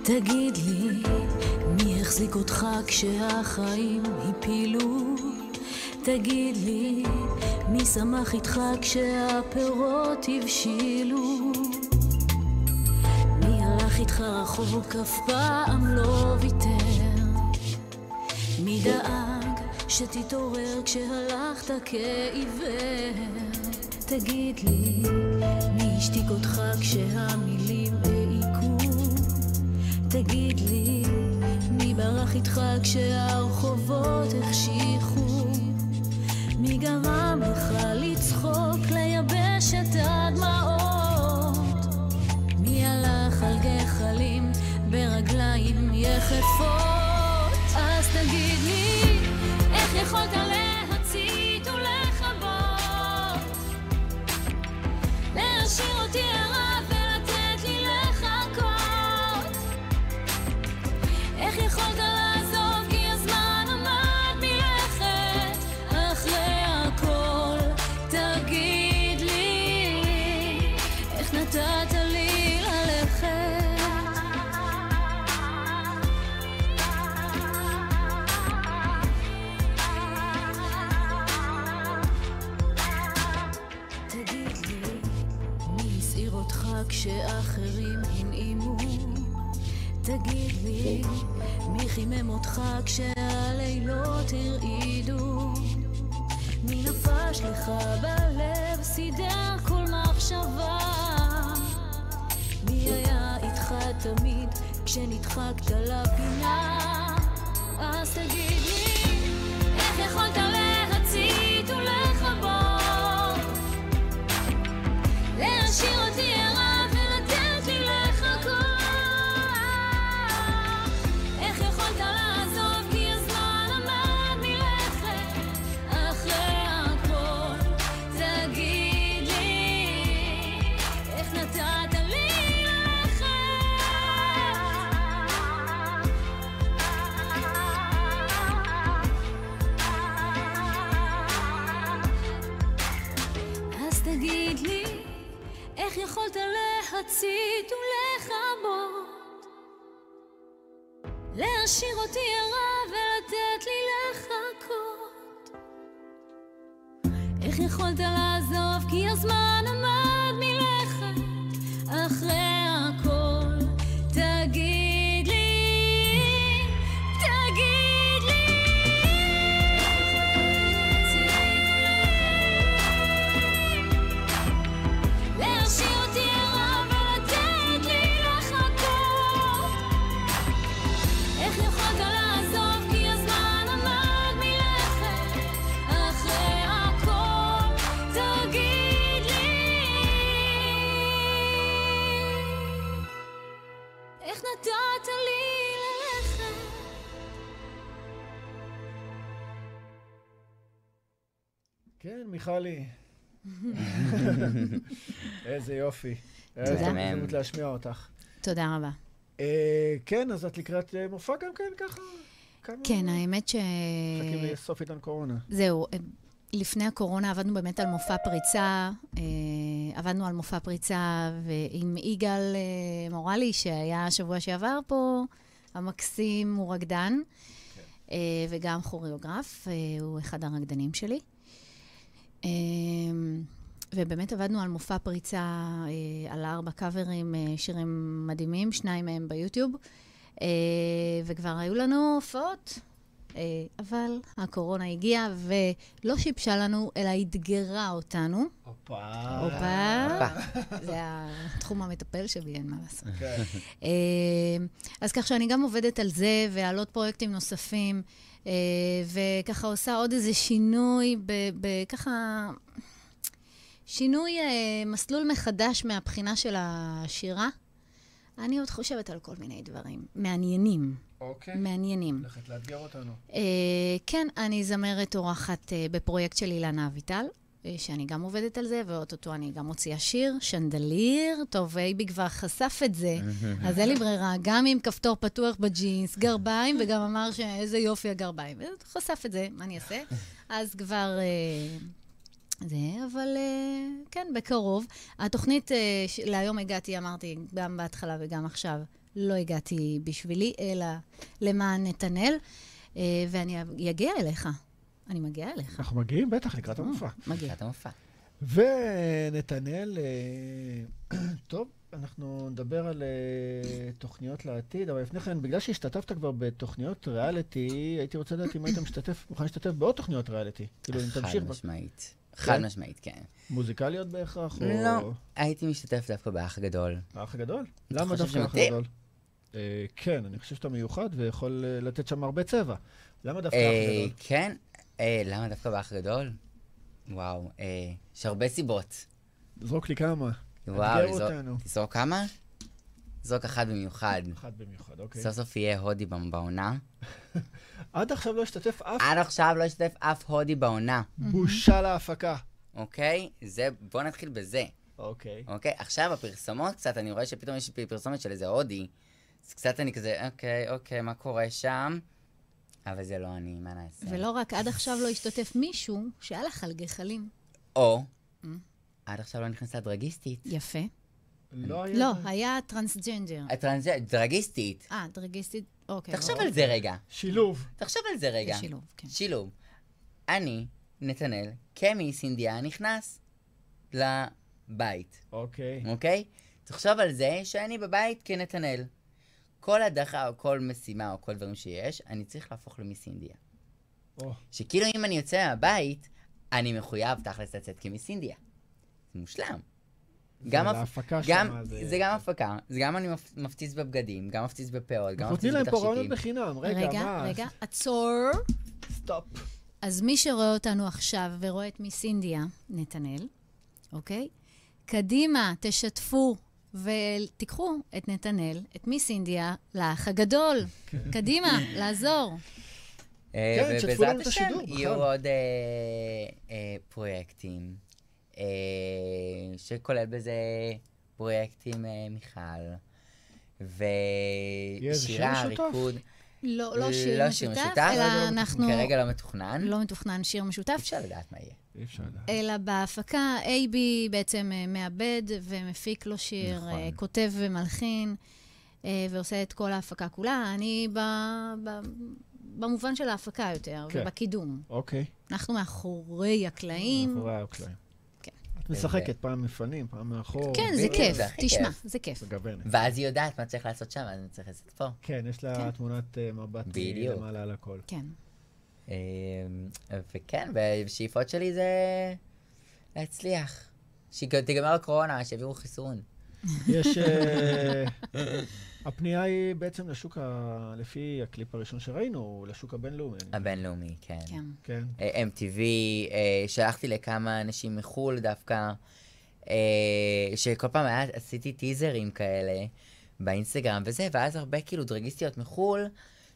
תגיד לי, מי החזיק אותך כשהחיים הפילו? תגיד לי, מי שמח איתך כשהפירות הבשילו? מי הלך איתך רחוק אף פעם לא ויתר? מי דאג שתתעורר כשהלכת כעיוור? תגיד לי, מי השתיק אותך כשהמילים העיקו? תגיד לי, מי ברח איתך כשהרחובות החשיכו? מי גרם לך לצחוק, לייבש את הדמעות? מי הלך על גחלים ברגליים מיכלי. איזה יופי. תודה. איזה הזדמנות להשמיע אותך. תודה רבה. אה, כן, אז את לקראת אה, מופע גם כן ככה? כן, האמת ש... מחכים לסוף עידן קורונה. זהו, אה, לפני הקורונה עבדנו באמת על מופע פריצה, אה, עבדנו על מופע פריצה עם יגאל אה, מורלי, שהיה שבוע שעבר פה, המקסים, הוא רקדן, אה, וגם כוריאוגרף, אה, הוא אחד הרקדנים שלי. אה, ובאמת עבדנו על מופע פריצה, אה, על ארבע קאברים, אה, שירים מדהימים, שניים מהם ביוטיוב, אה, וכבר היו לנו הופעות. אבל הקורונה הגיעה ולא שיבשה לנו, אלא אתגרה אותנו. הופה. הופה. זה התחום המטפל שבי, אין מה לעשות. כן. אז כך שאני גם עובדת על זה ועל עוד פרויקטים נוספים, וככה עושה עוד איזה שינוי, ככה... שינוי אה, מסלול מחדש מהבחינה של השירה. אני עוד חושבת על כל מיני דברים מעניינים. אוקיי. מעניינים. הולכת לאתגר אותנו. אה, כן, אני זמרת אורחת אה, בפרויקט של אילנה אביטל, אה, שאני גם עובדת על זה, ואו-טו-טו אני גם מוציאה שיר, Chandelier. טוב, אייבי כבר חשף את זה, אז אין לי ברירה, גם עם כפתור פתוח בג'ינס, גרביים, וגם אמר שאיזה יופי הגרביים. חשף את זה, מה אני אעשה? אז כבר... אה, זה, אבל אה, כן, בקרוב. התוכנית, אה, להיום הגעתי, אמרתי, גם בהתחלה וגם עכשיו, לא הגעתי בשבילי, אלא למען נתנאל, אה, ואני אגיע אליך. אני מגיעה אליך. אנחנו מגיעים, בטח, לקראת המופע. מגיע. לקראת המופע. ונתנאל, אה, טוב, אנחנו נדבר על אה, תוכניות לעתיד, אבל לפני כן, בגלל שהשתתפת כבר בתוכניות ריאליטי, הייתי רוצה לדעת אם היית משתתף, מוכן להשתתף בעוד תוכניות ריאליטי. כאילו, אם חד תמשיך, ב- משמעית. חד משמעית, כן. מוזיקליות בהכרח. לא, הייתי משתתף דווקא באח הגדול. האח הגדול? למה דווקא האח שמתאים? הגדול? אה, כן, אני חושב שאתה מיוחד ויכול אה, לתת שם הרבה צבע. למה דווקא אה, האח הגדול? כן, אה, למה דווקא באח הגדול? וואו, אה, יש הרבה סיבות. זרוק לי כמה. וואו, לזרוק-. תזרוק כמה? זרוק אחת במיוחד. אחד במיוחד, אוקיי. סוף סוף יהיה הודי בעונה. עד עכשיו לא השתתף אף עד עכשיו לא השתתף אף הודי בעונה, בושה להפקה. אוקיי? זה, בוא נתחיל בזה. אוקיי. אוקיי, עכשיו הפרסומות קצת, אני רואה שפתאום יש פרסומת של איזה הודי, אז קצת אני כזה, אוקיי, אוקיי, מה קורה שם? אבל זה לא אני, מה נעשה? ולא רק עד עכשיו לא השתתף מישהו שהיה לך על גחלים. או, Mm. עד עכשיו לא נכנסה דרגיסטית. יפה. לא היה... לא, היה טרנסג'נדר. דרגיסטית. אה, דרגיסטית, אוקיי. תחשוב. על זה רגע. שילוב. תחשוב על זה רגע. שילוב, כן. שילוב. אני, נתנאל, כמיס אינדיה, נכנס לבית, אוקיי. אוקיי? תחשוב על זה שאני בבית כנתנאל. כל הדחה או כל משימה או כל דברים שיש, אני צריך להפוך למיס אינדיה. או. שכאילו אם אני יוצא מהבית, אני מחויב תכלס לצאת כמיס אינדיה. זה מושלם. גם, הפ... ולהפקה גם, שמה זה... זה- גם הפקה, זה גם אני מפ- מפציץ בבגדים, גם מפציץ בפאות, גם נותנים מפציץ להם פה בתכשיטים. רעיונות בחינם. רגע, רגע, מה? רגע, עצור. סטופ. אז מי שרואה אותנו עכשיו ורואה את מיס אינדיה, נתנאל, אוקיי? קדימה, תשתפו ותיקחו את נתנאל, את מיס אינדיה, לאח הגדול. קדימה, לעזור. אה, כן, ובעזרת לנו את השם יהיו. עוד אה, אה, פרויקטים, שכולל בזה פרויקטים מיכל, יהיה איזה שיר ושירה, משותף? ריקוד. לא, לא שיר לא שיר משותף, משותף, אלא לא אנחנו... כרגע לא מתוכנן. לא מתוכנן שיר משותף, אפשר לדעת מה יהיה. אי אפשר לדעת. אלא בהפקה, אייבי בעצם אה, מעבד ומפיק לו שיר, נכון. אה, כותב ומלחין, אה, ועושה את כל ההפקה כולה. אני ב, ב, במובן של ההפקה יותר, כן. ובקידום. אוקיי. אנחנו מאחורי הקלעים. מאחורי הקלעים. כן. את משחקת פעם מלפנים, פעם מאחור. כן, זה כיף, תשמע. זה כיף. מגוונת. ואז היא יודעת מה צריך לעשות שם, אז אני צריך לעשות פה. כן, יש לה כן. תמונת אה, מבט אה. למעלה על הכל. כן. אה, וכן, והשאיפות שלי זה להצליח. שתיגמר הקורונה, שיביאו חיסון. יש... הפנייה היא בעצם לשוק, ה- לפי הקליפ הראשון שראינו, לשוק הבינלאומי. הבינלאומי, כן. כן. כן. אה, MTV, אה, שלחתי לכמה אנשים מחו"ל דווקא, אה, שכל פעם היה, עשיתי טיזרים כאלה באינסטגרם וזה, ואז הרבה כאילו דרגיסטיות מחו"ל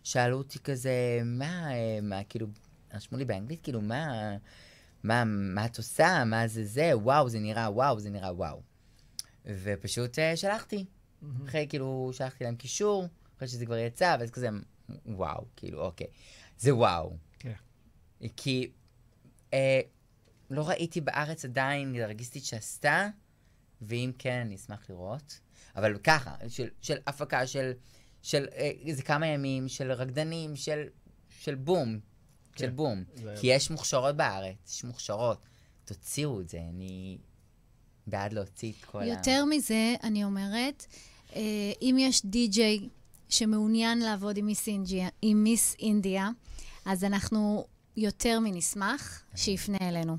שאלו אותי כזה, מה, מה, כאילו, רשמו לי באנגלית, כאילו, מה, מה, מה את עושה, מה זה זה, וואו, זה נראה וואו, זה נראה וואו. ופשוט אה, שלחתי. אחרי, כאילו, שלחתי להם קישור, אחרי שזה כבר יצא, ואז כזה, וואו, כאילו, אוקיי. זה וואו. כן. כי אה, לא ראיתי בארץ עדיין דרגיסטית שעשתה, ואם כן, אני אשמח לראות. אבל ככה, של, של הפקה, של, של אה, איזה כמה ימים, של רקדנים, של, של בום. של כן, בום. זה- כי יש מוכשרות בארץ, יש מוכשרות. תוציאו את זה, אני בעד להוציא את כל ה... יותר מזה, אני אומרת, אה, אם יש די-ג'יי שמעוניין לעבוד עם מיס אינדיה, עם מיס אינדיה, אז אנחנו יותר מנשמח שיפנה אלינו.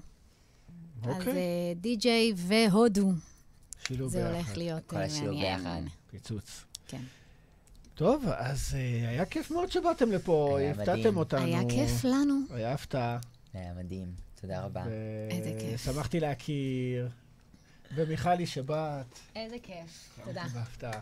אז אוקיי. אה, די-ג'יי והודו, שילוב זה ביחד. הולך להיות אה, מעניין. פיצוץ. כן. טוב, אז אה, היה כיף מאוד שבאתם לפה, הפתעתם. אותנו. היה כיף לנו. היה הפתעה. היה מדהים, תודה רבה. איזה כיף. ושמחתי להכיר. ומיכלי שבאת. איזה כיף. תודה. בהפתעה.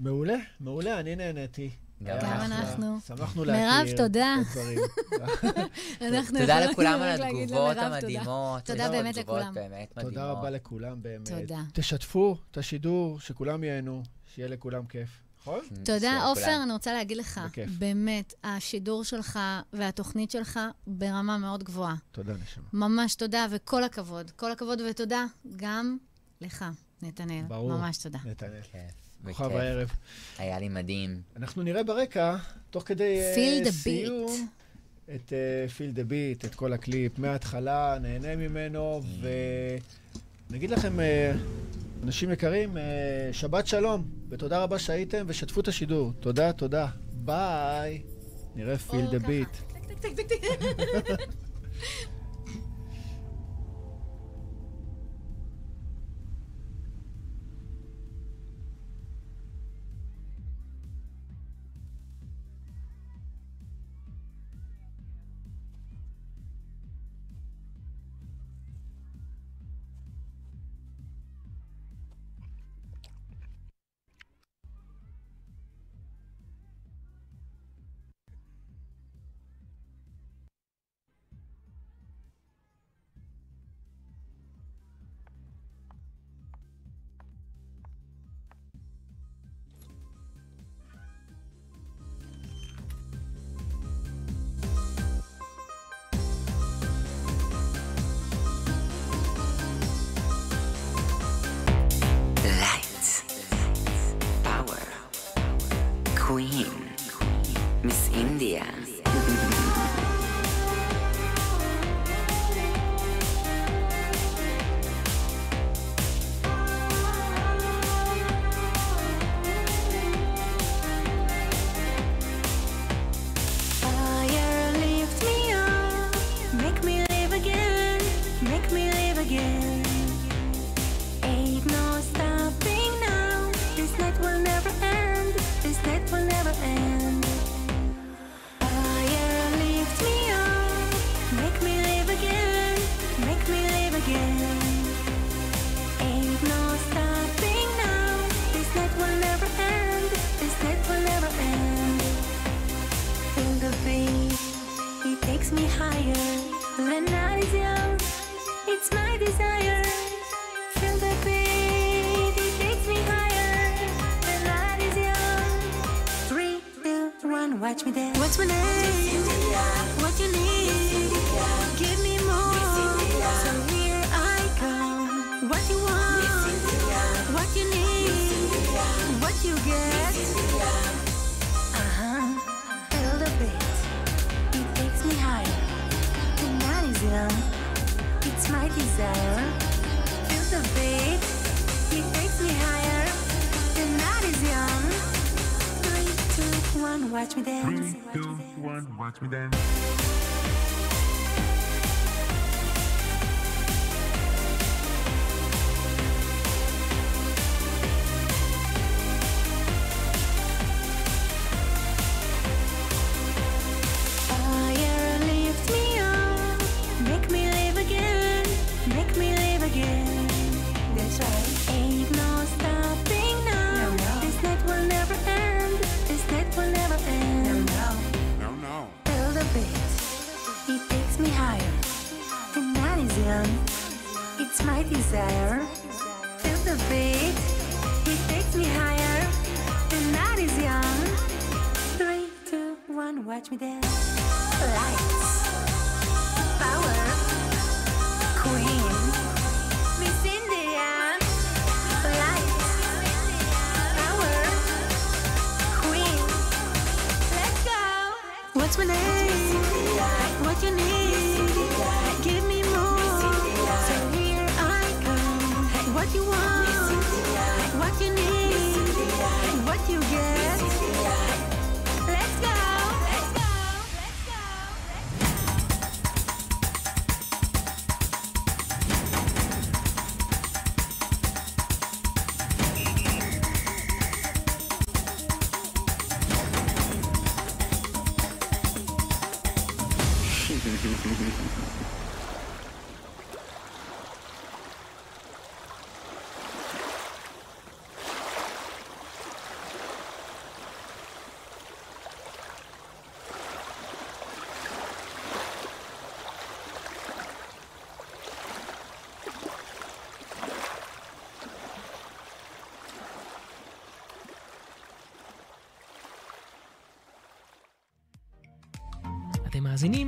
ומעולה, מעולה, אני נהניתי. גם. אנחנו. שמחנו מירב, להכיר. תודה. אנחנו תודה יכולים לכולם על התגובות תודה. המדהימות. תודה באמת לכולם. תודה רבה לכולם באמת. תודה. תשתפו את השידור, שכולם ייהנו, שיהיה לכולם כיף. נכון? תודה, שיהיה עופר. אני רוצה להגיד לך, בכיף. באמת, השידור שלך והתוכנית שלך ברמה מאוד גבוהה. תודה, נשמה. ממש תודה, וכל הכבוד. כל הכבוד ותודה גם לך, נתנאל. ברור. ממש תודה. נתנאל. כוכב. הערב. היה לי מדהים. אנחנו נראה ברקע, תוך כדי אה, Feel the סיום, את Feel the Beat, את כל הקליפ, מההתחלה, נהנה ממנו, ונגיד לכם, אה, אנשים יקרים, אה, שבת שלום, ותודה רבה שהייתם, ושתפו את השידור. תודה, תודה. ביי. נראה Feel the. Beat. get? Uh-huh, a little bit. It takes me And that is It's my desire. Feel the beat It takes me higher. And that is young Three, two, one, watch me dance. Three, two, one, watch me dance.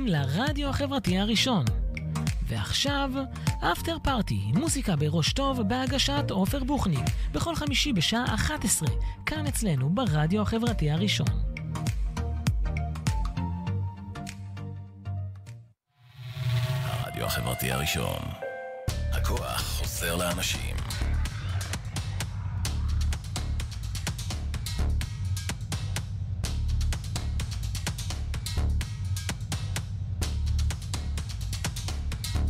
לרדיו החברתי הראשון. ועכשיו, אפטר פארטי, מוסיקה בראש טוב, בהגשת עופר בוכניק, בכל חמישי בשעה 11, כאן אצלנו ברדיו החברתי הראשון. הרדיו החברתי הראשון. הכוח חוזר לאנשים.